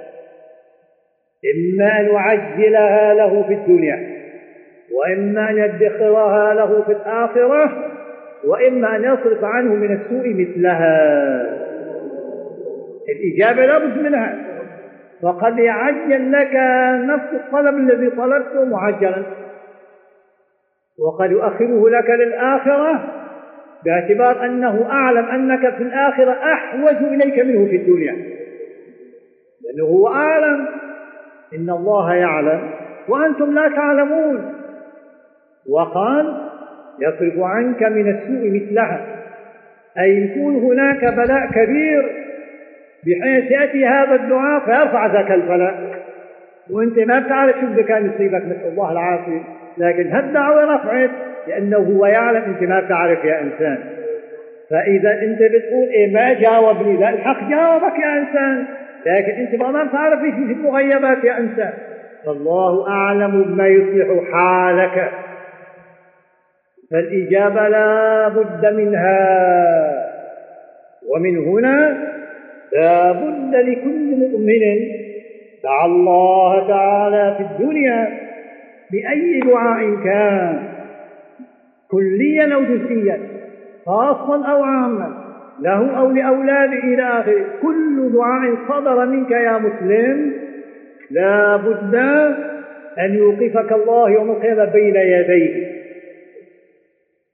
إما أن يعجلها له في الدنيا وإما أن يدخرها له في الآخرة وإما أن يصرف عنه من السوء مثلها. الإجابة لابد منها. وقد يعجل لك نفس الطلب الذي طلبته معجلا. وقد يؤخره لك للآخرة باعتبار أنه أعلم أنك في الآخرة أحوج إليك منه في الدنيا. لأنه هو أعلم. إن الله يعلم وأنتم لا تعلمون. وقال يصرف عنك من السوء مثلها أي يكون هناك بلاء كبير بحيث يأتي هذا الدعاء فيرفع ذاك البلاء. وأنت ما بتعرف شو اذا كان يصيبك نسأل الله العافية. لكن هالدعوة رفعت لأنه هو يعلم أنت ما بتعرف يا إنسان. فإذا أنت بتقول إيه ما جاوبني؟ لا الحق جاوبك يا إنسان. لكن انت ما بتعرف إيش المغيبات يا انسان. فالله اعلم بما يصلح حالك. فالإجابة لا بد منها. ومن هنا لا بد لكل مؤمن دعا الله تعالى في الدنيا بأي دعاء كان كليا أو جزئيا خاصا أو عاما. له أو لأولاده إلى آخره. كل دعاء صدر منك يا مسلم. لا بد أن يوقفك الله يوم القيامة بين يديه.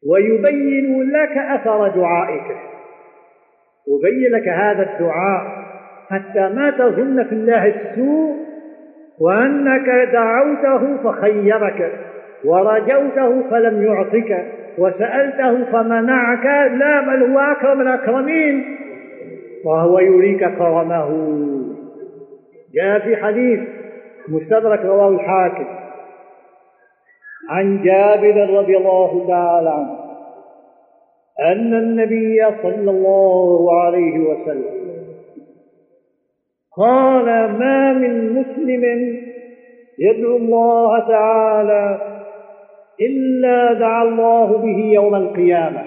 ويبين لك أثر دعائك. يبين لك هذا الدعاء حتى ما تظن في الله السوء وأنك دعوته فخيرك ورجوته فلم يعطك. وسألته فمنعك لا بل هو أكرم الأكرمين. وهو يريك كرمه. جاء في حديث مستدرك رواه الحاكم. عن جابر رضي الله تعالى عنه أن النبي صلى الله عليه وسلم قال ما من مسلم يدعو الله تعالى إلا دعا الله به يوم القيامة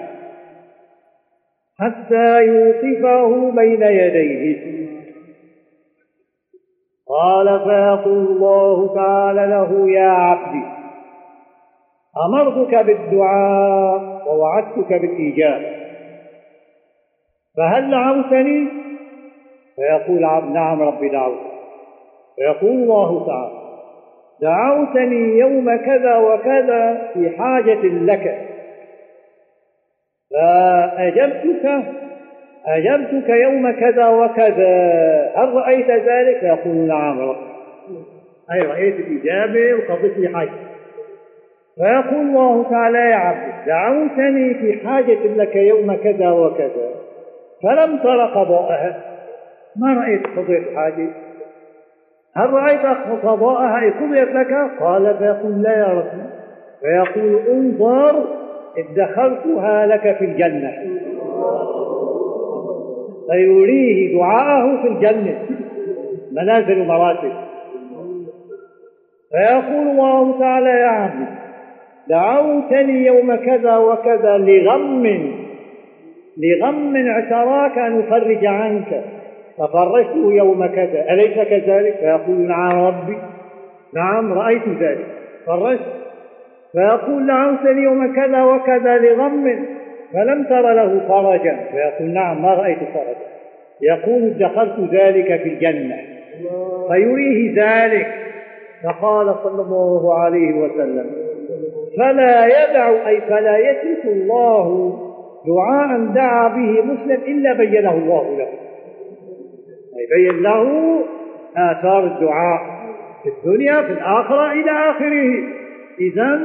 حتى يوقفه بين يديه. قال فيقول الله تعالى له يا عبدي أمرتك بالدعاء ووعدتك بالإجابة فهل دعوتني؟ فيقول نعم ربي دعوت. فيقول الله تعالى دعوتني يوم كذا وكذا في حاجة لك. فأجبتك أجبتك يوم كذا وكذا. هل رأيت ذلك؟ فيقول نعم ربي أي رأيت الإجابة وقضيت حاجة. فيقول الله تعالى يا عبد دعوتني في حاجة لك يوم كذا وكذا. فلم تر قضاءها ما رأيت قضيت حاجة؟ هل رأيت قضاءها قضيت لك قال فيقول لا يا رسول. فيقول انظر ادخرتها لك في الجنة. فيريه دعاءه في الجنة. منازل مراتب. فيقول الله تعالى يا عبدي دعوتني يوم كذا وكذا لغم لغم اعتراك أن أفرج عنك. ففرجته يوم كذا. أليس كذلك؟ فيقول نعم ربي. نعم رأيت ذلك. فرجت فيقول دعوتني يوم كذا وكذا لغم فلم تر له فرجا. فيقول نعم ما رأيت فرجا. يقول ادخرت ذلك في الجنة. فيريه ذلك. فقال صلى الله عليه وسلم فلا يدع أي فلا يترك الله دعاء دعا به مسلم إلا بينه الله له. يبين له آثار الدعاء في الدنيا في الآخرة إلى آخره. إذا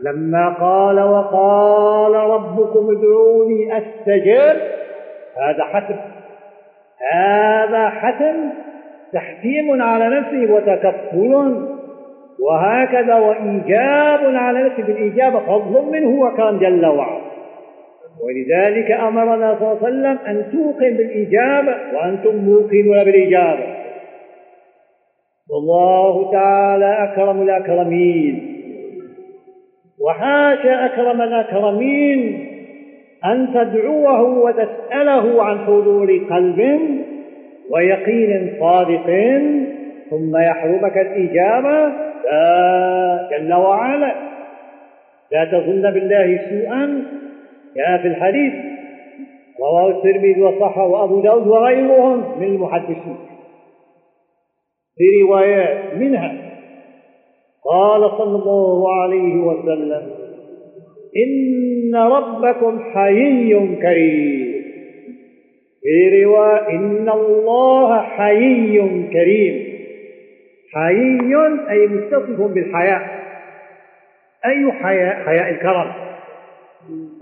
لما قال وقال ربكم ادعوني أستجب هذا حتم. هذا حتم. تحكيم على نفسه وتكفل. وهكذا وإيجاب على نفسه بالإجابة فضل منه وكان جل وعلا. ولذلك أمرنا صلى الله عليه وسلم أن توقن بالإجابة وأنتم موقنون بالإجابة. والله تعالى أكرم الأكرمين. وحاشا أكرم الأكرمين أن تدعوه وتسأله عن حضور قلب ويقين صادق ثم يحرمك الإجابة. لا جل وعلا. لا تظن بالله سوءا. جاء في الحديث رواه الترمذي وصححه وأبو داود وغيرهم من المحدثين. في روايات منها قال صلى الله عليه وسلم إن ربكم حيي كريم. في رواية إن الله حيي كريم. حيي أي متصف بالحياء أي حياء حياء الكرم.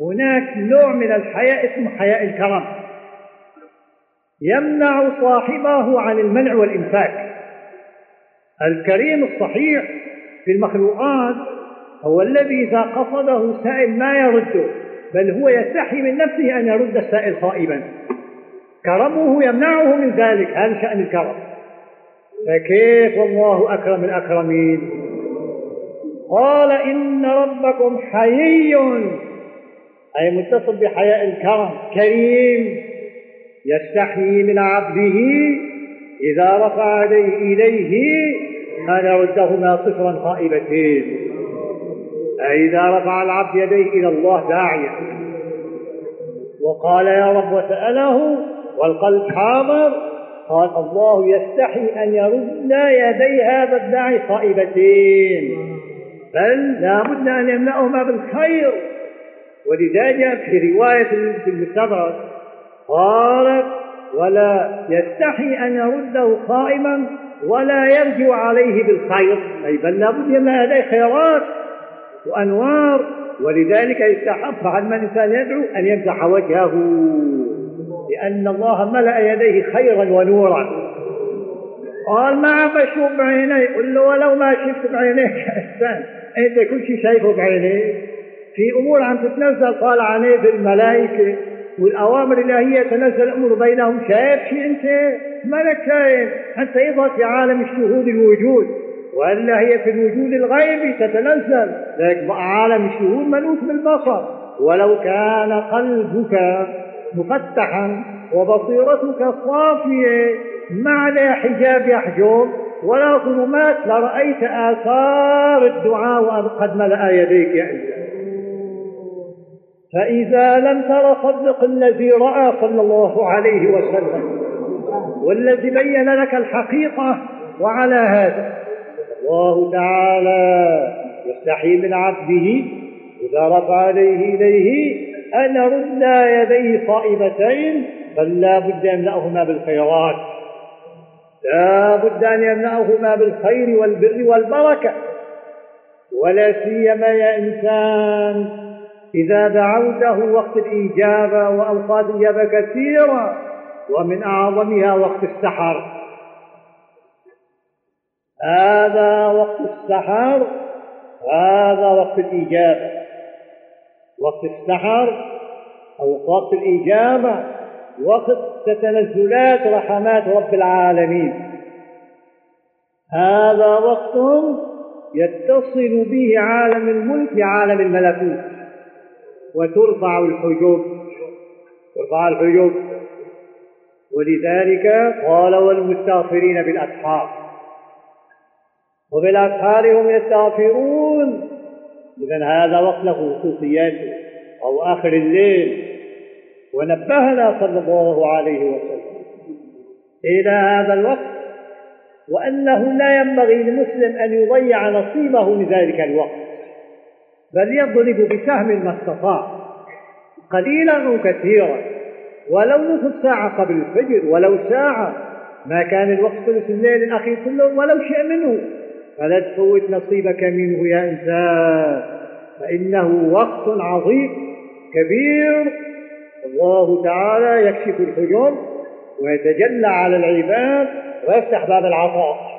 هناك نوع من الحياء اسمه حياء الكرم. يمنع صاحبه عن المنع والإمساك الكريم الصحيح في المخلوقات هو الذي إذا قصده سائل ما يرده بل هو يستحي من نفسه أن يرد السائل خائبا. كرمه يمنعه من ذلك هذا شأن الكرم. فكيف الله أكرم الأكرمين؟ قال إن ربكم حيي. أي متصل بحياء الكرم كريم يستحيي من عبده إذا رفع يديه إليه أن يردهما صفرا خائبتين. أي إذا رفع العبد يديه إلى الله داعيا. وقال يا رب وسأله والقلب حاضر. قال الله يستحي أن يرد يدي هذا الداعي خائبتين. بل لا بد أن يملأهما بالخير. ولذلك في رواية في المستدرك قالت ولا يستحي أن يرده خائما ولا يرجع عليه بالخير. أي بل لابد يملأ يديه خيرات وأنوار. ولذلك يستحب عندما الإنسان يدعو أن يمسح وجهه لأن الله ملأ يديه خيرا ونورا. قال ما بشوف بعيني؟ قل له ولو ما شفت بعينيك إنسان أنت كل شيء شايفه بعينيك. في أمور عم تتنزل قال عليه في الملائكة والأوامر الإلهية تنزل الأمر بينهم. شايف شيء أنت؟ مالك شايف أنت أيضا في عالم الشهود الوجود. وإلا هي في الوجود الغيبي تتنزل. لكن عالم الشهود ملوث بالبصر. ولو كان قلبك مفتحا وبصيرتك صافية ما عليها حجاب يحجب ولا ظلمات لرأيت آثار الدعاء وقد ملأ يديك يا إنسان فإذا لم تر صدق الذي رأى صلى الله عليه وسلم والذي بين لك الحقيقة وعلى هذا الله تعالى يستحي من عبده إذا رفع يديه إليه أن رد يديه صائبتين بل لا بد أن يملأهما بالخيرات. لا بد أن يملأهما بالخير والبر والبركة ولا سيما يا إنسان إذا دعوته وقت الإجابة وأوقات الإجابة كثيرة ومن أعظمها وقت السحر. هذا وقت السحر هذا وقت الإجابة. وقت السحر أو وقت الإجابة وقت تتنزلات رحمات رب العالمين. هذا وقت يتصل به عالم الملك بعالم الملكوت. وترفع الحجوب. ترفع الحجوب. ولذلك قال والمستغفرين بالأسحار. وبالأسحار هم يستغفرون. إذا هذا وقت له خصوصياته أو آخر الليل. ونبهنا صلى الله عليه وسلم إلى هذا الوقت. وأنه لا ينبغي للمسلم أن يضيع نصيبه من ذلك الوقت. بل يضرب بسهم ما استطاع. قليلا أو كثيرا. ولو نصف ساعة قبل الفجر ولو ساعة. ما كان الوقت ثلث الليل الأخير كله ولو شيء منه. فلا تفوت نصيبك منه يا إنسان. فإنه وقت عظيم كبير. الله تعالى يكشف الحجب ويتجلى على العباد ويفتح باب العطاء.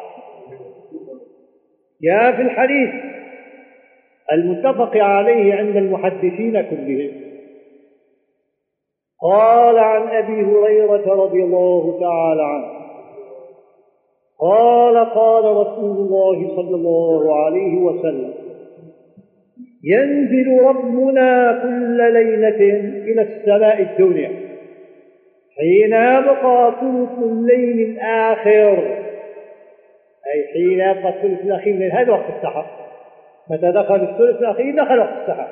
جاء في الحديث المتفق عليه عند المحدثين كلهم. قال عن أبي هريرة رضي الله تعالى عنه قال قال رسول الله صلى الله عليه وسلم ينزل ربنا كل ليلة إلى السماء الدنيا حين يبقى ثلث الليل الآخر. أي حين يبقى الثلث الأخير من هذا وقت السحر. متى دخل الثلث الأخير دخل وقت السحر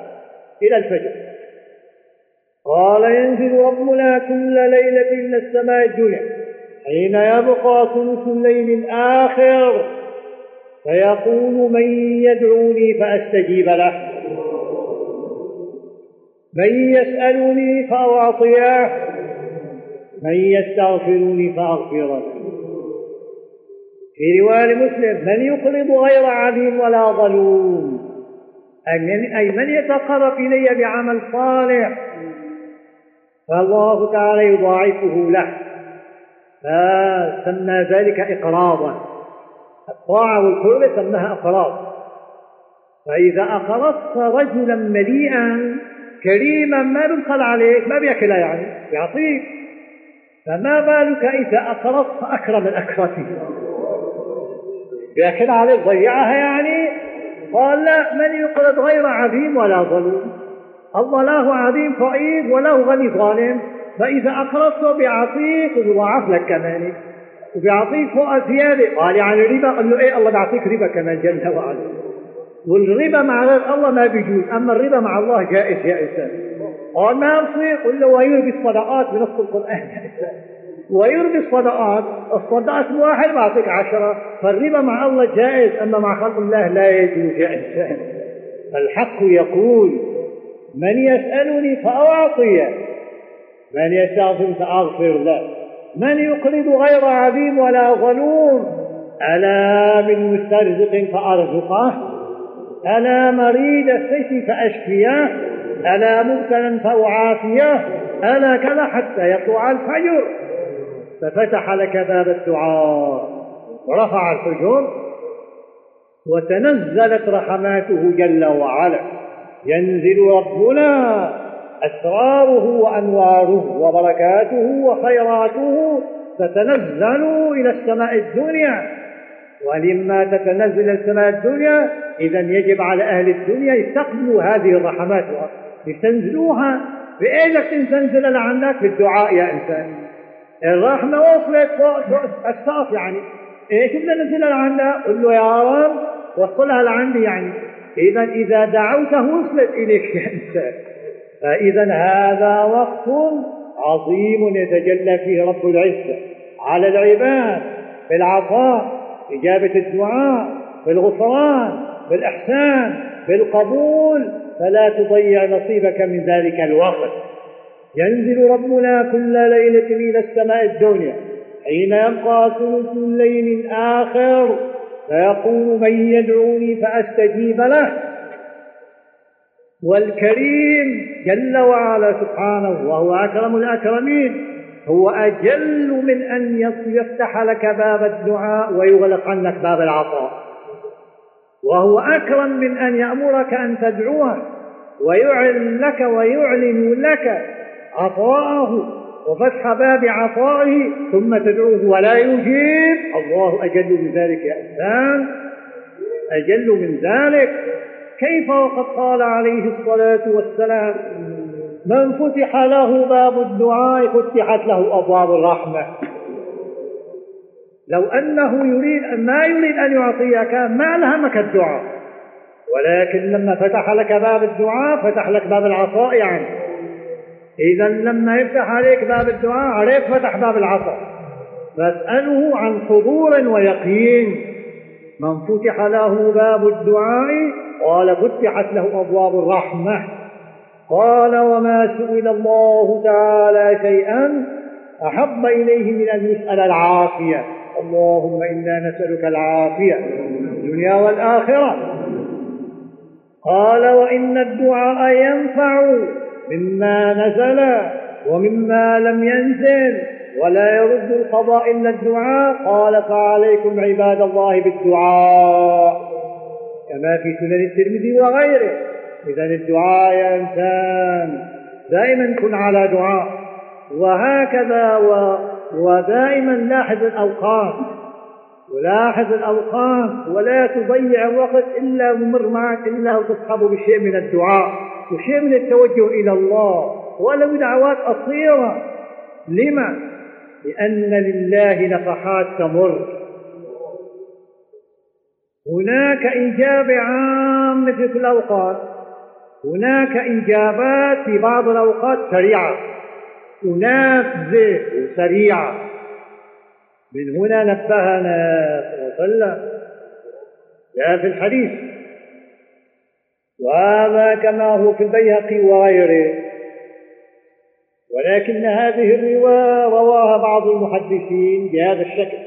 إلى الفجر. قال ينزل ربنا كل ليلة إلى السماء الدنيا حين يبقى ثلث الليل الآخر. فيقول من يدعوني فأستجيب له. من يسألني فأعطيه. من يستغفرني فأغفر له. في رواية مسلم من يقرض غير عديم ولا ظلوم؟ أي من يتقرب إلي بعمل صالح؟ فالله تعالى يضاعفه له. فسمى ذلك إقراضا. الطاعة والقرب سماها أقراض. فإذا أقرضت رجلا مليئا كريما ما بيبخل عليك ما بياكلها يعني يعطيك. فما بالك إذا أقرضت أكرم الأكرمين بياكل عليك ضيعها يعني. قال لا من يقرض غير عظيم ولا ظلوم. الله له عظيم فقير وله غني ظالم. فإذا أقرضته بيعطيك وبيضاعف لك كمان. وبيعطيك فوق زيادة قال يعني الربا قال له إيه الله بيعطيك ربا كمان جل وعلا. والربا مع غير الله ما بيجوز. أما الربا مع الله جائز يا إنسان. قال ما يصير قل له ويربي الصدقات بنص القرآن. يا إنسان ويربي الصدقات الصدقات واحد بعطيك عشرة فالربا مع الله جائز أما مع خلق الله لا يجوز يا إنسان الحق يقول من يسألني فأعطيه من يستغفر فأغفر له. من يقرض غير عظيم ولا ظلوم ألا من مسترزق فأرزقه؟ ألا مريد السيف فأشفيه؟ ألا مبتلا فأعافيه؟ ألا كذا حتى يطلع الفجر. ففتح لك باب الدعاء. ورفع الحجر وتنزلت رحماته جل وعلا. ينزل ربنا أسراره وأنواره وبركاته وخيراته تتنزل إلى السماء الدنيا. ولما تتنزل السماء الدنيا إذا يجب على أهل الدنيا يستقبلوا هذه الرحمات. يستنزلوها. بإيدك تنزل لعندك بالدعاء يا إنسان. الرحمة وصلت فوق يعني. إيش بدنا ننزلها لعندها؟ قل له يا رب وصلها لعندي يعني. إذا إذا دعوته وصلت إليك يا إنسان فإذا هذا وقت عظيم يتجلى فيه رب العزة. على العباد بالعطاء إجابة الدعاء بالغفران بالإحسان بالقبول فلا تضيع نصيبك من ذلك الوقت. ينزل ربنا كل ليلة إلى السماء الدنيا حين يبقى ثلث الليل الآخر فيقول من يدعوني فأستجيب له. والكريم جل وعلا سبحانه وهو أكرم الأكرمين هو أجل من أن يفتح لك باب الدعاء ويغلق عنك باب العطاء. وهو أكرم من أن يأمرك أن تدعوه ويعلن لك ويعلن لك عطاءه وفتح باب عطائه ثم تدعوه ولا يجيب. الله أجل من ذلك يا إنسان. أجل من ذلك. كيف وقد قال عليه الصلاة والسلام؟ من فتح له باب الدعاء فتحت له أبواب الرحمة. لو أنه يريد ما يريد أن يعطيك ما ألهمك الدعاء. ولكن لما فتح لك باب الدعاء فتح لك باب العطاء يعني إذا لما يفتح عليك باب الدعاء عليك فتح باب العطاء فاسأله عن حضور ويقين. من فتح له باب الدعاء قال فتحت له أبواب الرحمة. قال وما سئل الله تعالى شيئا أحب إليه من أن يسأل العافية. اللهم إنا نسألك العافية الدنيا والآخرة. قال وإن الدعاء ينفع مما نزل ومما لم ينزل ولا يرد القضاء إلا الدعاء. قال فعليكم عباد الله بالدعاء كما في سنن الترمذي وغيره. إذا الدعاء يا إنسان دائما كن على دعاء. وهكذا و... ودائما لاحظ الأوقات. ولاحظ الأوقات ولا تضيع وقت إلا ممر معك إلا وتصحب بشيء من الدعاء. وشيء من التوجه إلى الله ولو دعوات قصيرة. لما؟ لأن لله نفحات تمر. هناك إجابة عامة في الأوقات. هناك إجابات في بعض الأوقات سريعة. ونافذة وسريعة من هنا نبهنا صلى الله عليه وسلم. جاء في الحديث. وهذا كما هو في البيهقي وغيره. ولكن هذه الرواية رواها بعض المحدثين بهذا الشكل.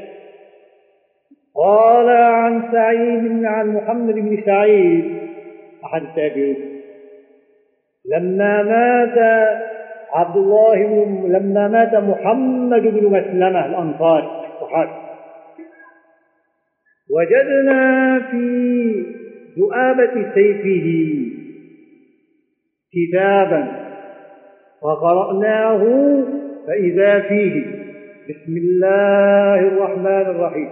قال عن سعيد عن محمد بن سعيد أحد التابعين. لما مات عبد الله بن لما مات محمد بن مسلمة الأنصاري الصحابي وجدنا في ذؤابة سيفه كتابا فقرأناه فإذا فيه. بسم الله الرحمن الرحيم.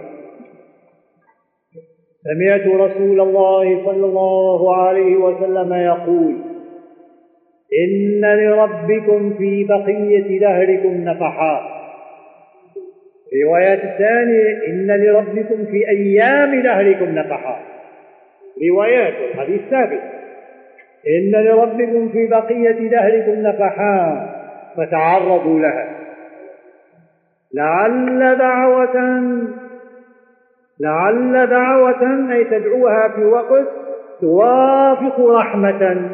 سمعت رسول الله صلى الله عليه وسلم يقول إن لربكم في بقية دهركم نفحات رواية الثانية إن لربكم في أيام دهركم نفحات روايات الحديث ثابت. إن لربكم في بقية دهركم نفحات فتعرضوا لها. لعل دعوة لعل دعوة أي تدعوها في وقت توافق رحمة.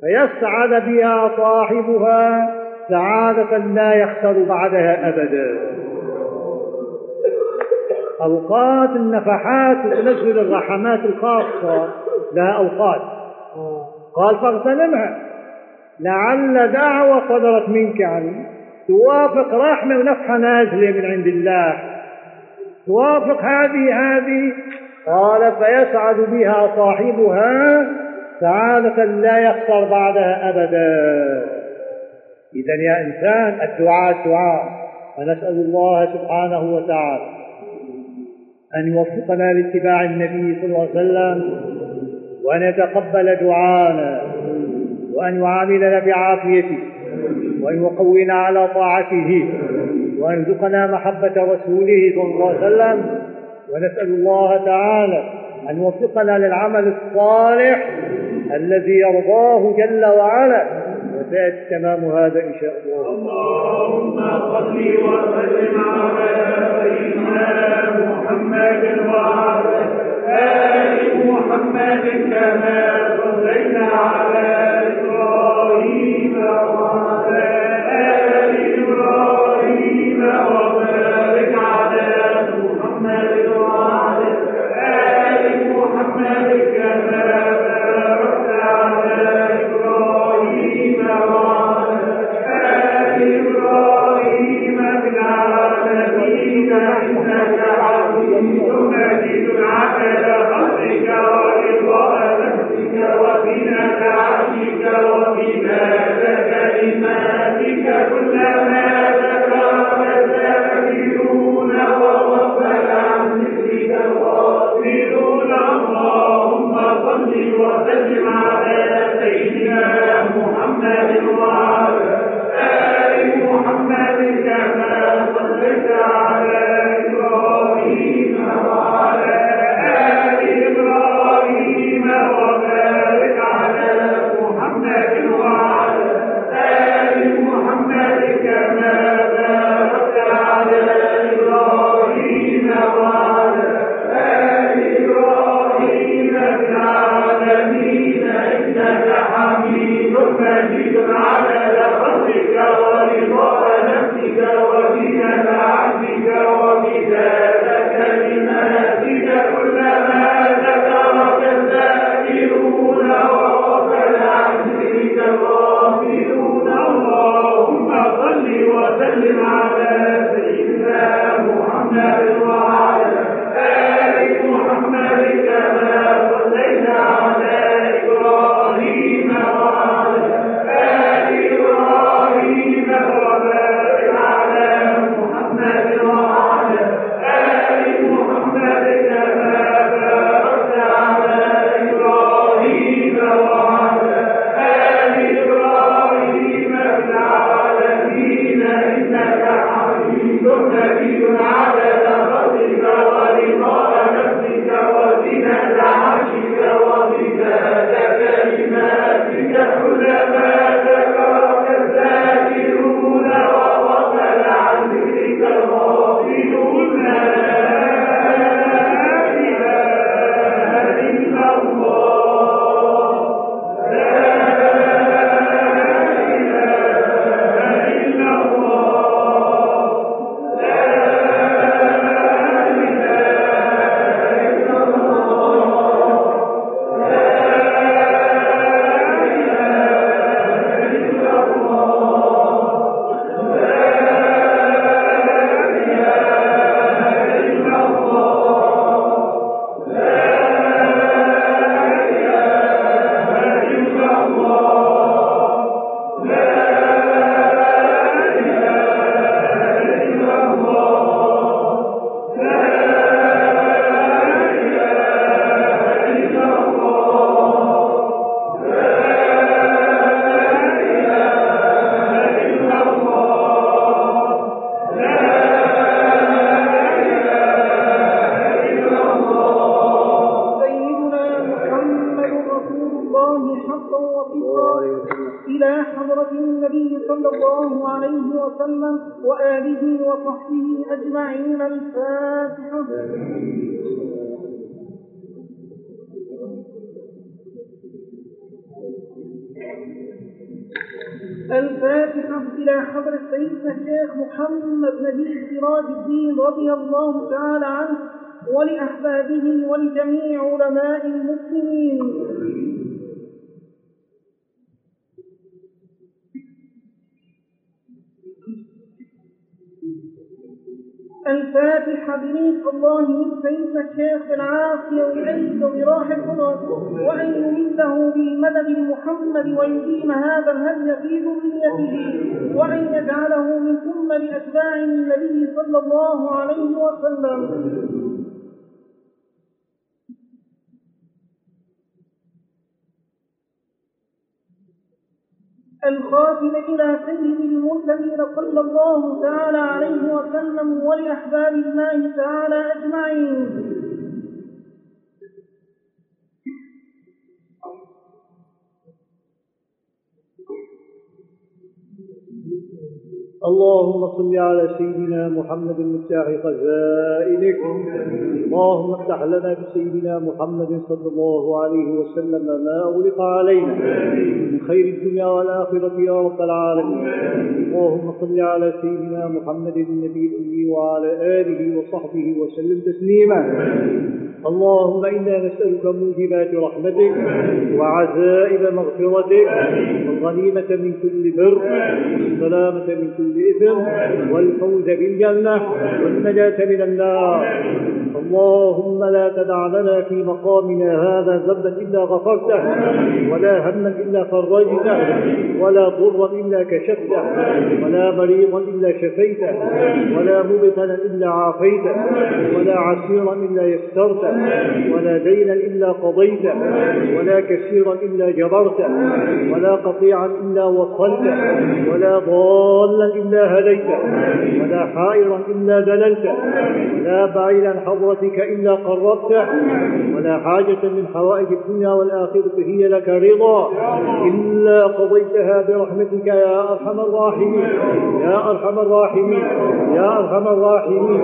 فيسعد بها صاحبها سعادة لا يخسر بعدها أبدا. أوقات النفحات تنزل الرحمات الخاصة لها أوقات. قال فاغتنمها لعل دعوة صدرت منك يعني توافق رحمة ونفحة نازلة من عند الله. توافق هذه هذه. قال فيسعد بها صاحبها سعادة لا يخسر بعدها أبدا. إذا يا إنسان الدعاء الدعاء فنسأل الله سبحانه وتعالى أن يوفقنا لاتباع النبي صلى الله عليه وسلم وأن يتقبل دعانا وأن يعاملنا بعافيته وأن يقوينا على طاعته وأن يرزقنا محبة رسوله صلى الله عليه وسلم. ونسأل الله تعالى أن يوفقنا للعمل الصالح الذي يرضاه جل وعلا. وسيأتي تمام هذا إن شاء الله. اللهم صل وسلم على سيدنا محمد وعلى آل محمد كما صليت على إبراهيم وعلى على سيدنا محمد وعلى عنه ولأحبابه ولجميع علماء المسلمين. الفاتحة بنيت الله سيدنا الشيخ بالعافية وإليك وبراح القدر وأن يمده بالمدد المحمد ويديم هذا الهدي في ذريته وأن يجعله من ثم لأتباع النبي صلى الله عليه وسلم. الخاتم إلى سيد المرسلين صلى الله تعالى عليه وسلم ولأحباب الله تعالى أجمعين. اللهم صل على سيدنا محمد مفتاح خزائنك. اللهم افتح لنا بسيدنا محمد صلى الله عليه وسلم ما أغلق علينا. من خير الدنيا والآخرة يا رب العالمين. اللهم صل على سيدنا محمد النبي الأمي وعلى آله وصحبه وسلم تسليما. اللهم إنا نسألك موجبات رحمتك وعزائم مغفرتك والغنيمة من كل بر والسلامة من كل إثم والفوز بالجنة والنجاة من النار اللهم لا تدع لنا في مقامنا هذا ذنبا إلا غفرته ولا هما إلا فرجته ولا ضرا إلا كشفته ولا مريضا إلا شفيته ولا مبتلا إلا عافيته ولا عسيرا إلا يسرته ولا دينا إلا قضيته ولا كثيرا إلا جبرته ولا قطيعا إلا وصلته ولا ضالا إلا هديته ولا حائرا إلا دللته ولا بعيدا حضرتك إلا قربته ولا حاجة من حوائج الدنيا والآخرة هي لك رضا. إلا قضيتها برحمتك يا أرحم الراحمين يا أرحم الراحمين يا أرحم الراحمين.